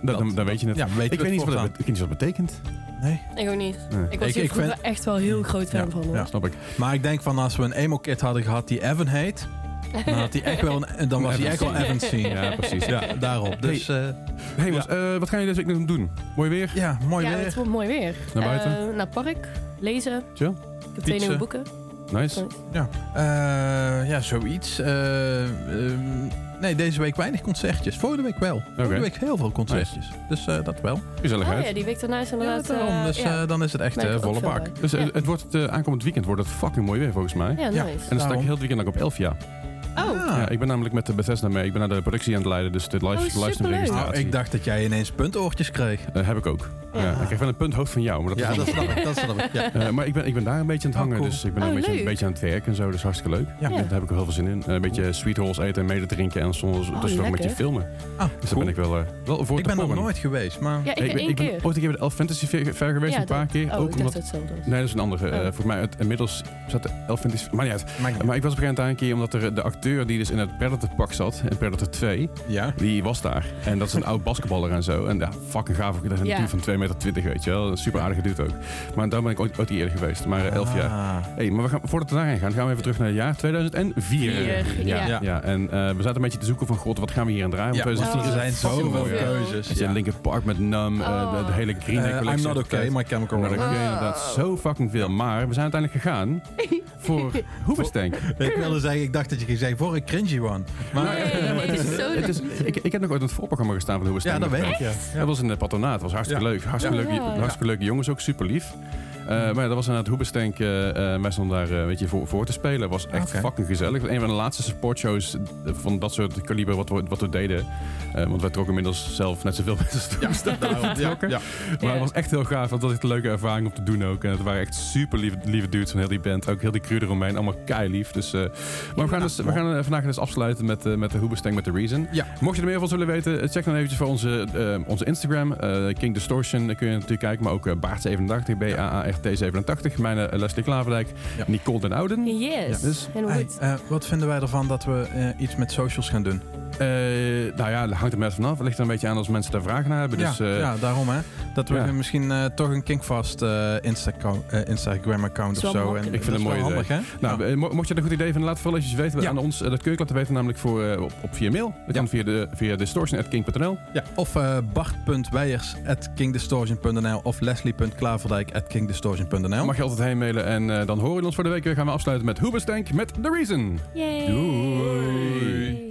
Dan, dan, dan weet je het. Ja, weet ik, weet niet wat het, ik weet niet wat het betekent. Nee. Ik ook niet. Nee. Ik was Ik- hier ik vroeger vind- echt wel heel groot fan Ja, van. hoor. ja. Snap ik. Maar ik denk van als we een emo-kid hadden gehad die Evan heet, dan, had hij echt wel een, dan was hij echt wel Evan zien. Ja, precies. Ja, daarop. Dus eh, Hey, jongens, eh, wat gaan jullie deze week nog doen? Mooi weer? ja, mooi Ja, weer. het wordt mooi weer. Naar buiten? Eh, naar park, lezen. Chill. Ik heb twee nieuwe boeken. Nice. Ja, Eh, ja zoiets. Eh, ehm, nee, deze week weinig concertjes. Vorige week wel. Vorige week heel veel concertjes. Dus eh, dat wel. Gezelligheid. Oh ja, die week daarna is Ja, inderdaad... daarom. eh, Dus ja. eh, dan is het echt volle bak. Dus Ja. het wordt het, aankomend weekend wordt het fucking mooi weer volgens mij. ja, ja. nice. En dan sta ik Daarom. heel het weekend ook op Elfia. Oh, Ah. Ja, ik ben namelijk met de Bethesda mee. Ik ben naar de productie aan het leiden, dus de live, Oh, livestream. Nou, ik dacht dat jij ineens puntoortjes kreeg. Eh, heb ik ook. Ja. Ja. ik krijg wel een punthoofd van jou, maar dat Ja, is dat allemaal- snap ik. Dat snap ik. Ja. Eh, maar ik ben, ik ben daar een beetje aan het Oh, hangen, cool. dus ik ben Oh, een, beetje, een beetje aan het werken en zo. Dat is hartstikke leuk. Ja. Daar heb ik wel heel veel zin in. Eh, een beetje sweet rolls eten en mede drinken en soms Oh, dus nog een beetje filmen. Ah, Dus daar ben ik wel, eh, wel voor Ik te ben nog nooit geweest, maar... ja, ik ik ben keer. ooit een keer bij de Elf Fantasy Fair geweest, Ja, een paar dat- keer. Oh, ook ik omdat... dacht hetzelfde. Nee, dat is een andere. Oh. volgens mij, het, inmiddels zat de Elf Fantasy... Maar niet uit. Maar, ik was op een gegeven moment daar een keer, omdat er de acteur die dus in het Predator-pak zat, in Predator 2, ja. die was daar. En dat is een oud basketballer en zo. En ja, fucking gaaf. Dat is een van 2,20 meter, weet je wel. Super aardige dude ook. Maar daar ben ik ooit, ooit niet eerder geweest. Maar eh, elf jaar. Ah. Hey, maar we gaan, voordat we daarheen gaan, gaan we even terug naar het jaar 2004. Vier, ja. ja. ja. En eh, we zaten een beetje te zoeken van, god, wat gaan we hier aan draaien? Ja, Want want 2004 er is zijn zoveel keuzes. Zit Ja. Linkin Park met Numb, eh, de, de hele Green Day Eh, I'm collectie. not okay, my chemical I'm romance. okay, inderdaad. Zo fucking veel. Maar we zijn uiteindelijk gegaan voor Hooverstank. Ik wilde zeggen, ik dacht dat je ging zeggen voor een cringy one. Maar Nee, maar het is zo het is, ik, ik heb nog ooit in het voorprogramma gestaan van Hooverstank. ja, dat weet ik. Ja. Dat was in het patronaat. Dat was hartstikke leuk. Hartstikke, leuke jongens, ook super lief. Eh, maar ja, dat was inderdaad Hoebestank. eh eh wij stonden daar weet je, voor, voor te spelen. Was echt fucking gezellig. Een van de laatste supportshows van dat soort kaliber wat we, wat we deden. Want wij trokken inmiddels zelf net zoveel mensen Hoebestank trokken. Ja. Maar het was echt heel gaaf. Want dat was echt een leuke ervaring om te doen ook. En het waren echt super lieve, lieve dudes van heel die band. Ook heel die crew eromheen. Allemaal kei lief. Dus, maar we gaan, dus, we gaan vandaag dus afsluiten met, met de Hoebestank met de Reason. Ja. Mocht je er meer van willen weten, check dan eventjes voor onze, onze Instagram. King Distortion, daar kun je natuurlijk kijken. Maar ook eh, Baart87, B-A-A-R-T87. Mijn eh, Leslie Klaverdijk, Ja. Nicole den Ouden. Yes, Dus, Hey, eh, wat vinden wij ervan dat we eh, iets met socials gaan doen? Eh, nou ja, dat hangt er net vanaf. Het ligt er een beetje aan als mensen daar vragen naar hebben. Dus, ja, eh, ja, daarom hè. Dat we ja. misschien eh, toch een Kinkfast eh Instagram-account of zo. makkelijk. Ik vind het mooi handig, hè? Nou, mo- mocht je een goed idee vinden, laat het vooral eventjes weten Ja. aan ons. Dat kun je laten weten namelijk voor, op, op via mail. Dat kan via, de, via distortion.king.nl. Ja, of uh, bart.weijers.kingdistortion.nl of leslie.klaverdijk.kingdistortion.nl Mag je altijd heen mailen. En eh, dan horen we ons voor de week weer. Gaan we afsluiten met Hoobastank met The Reason. Yay. Doei.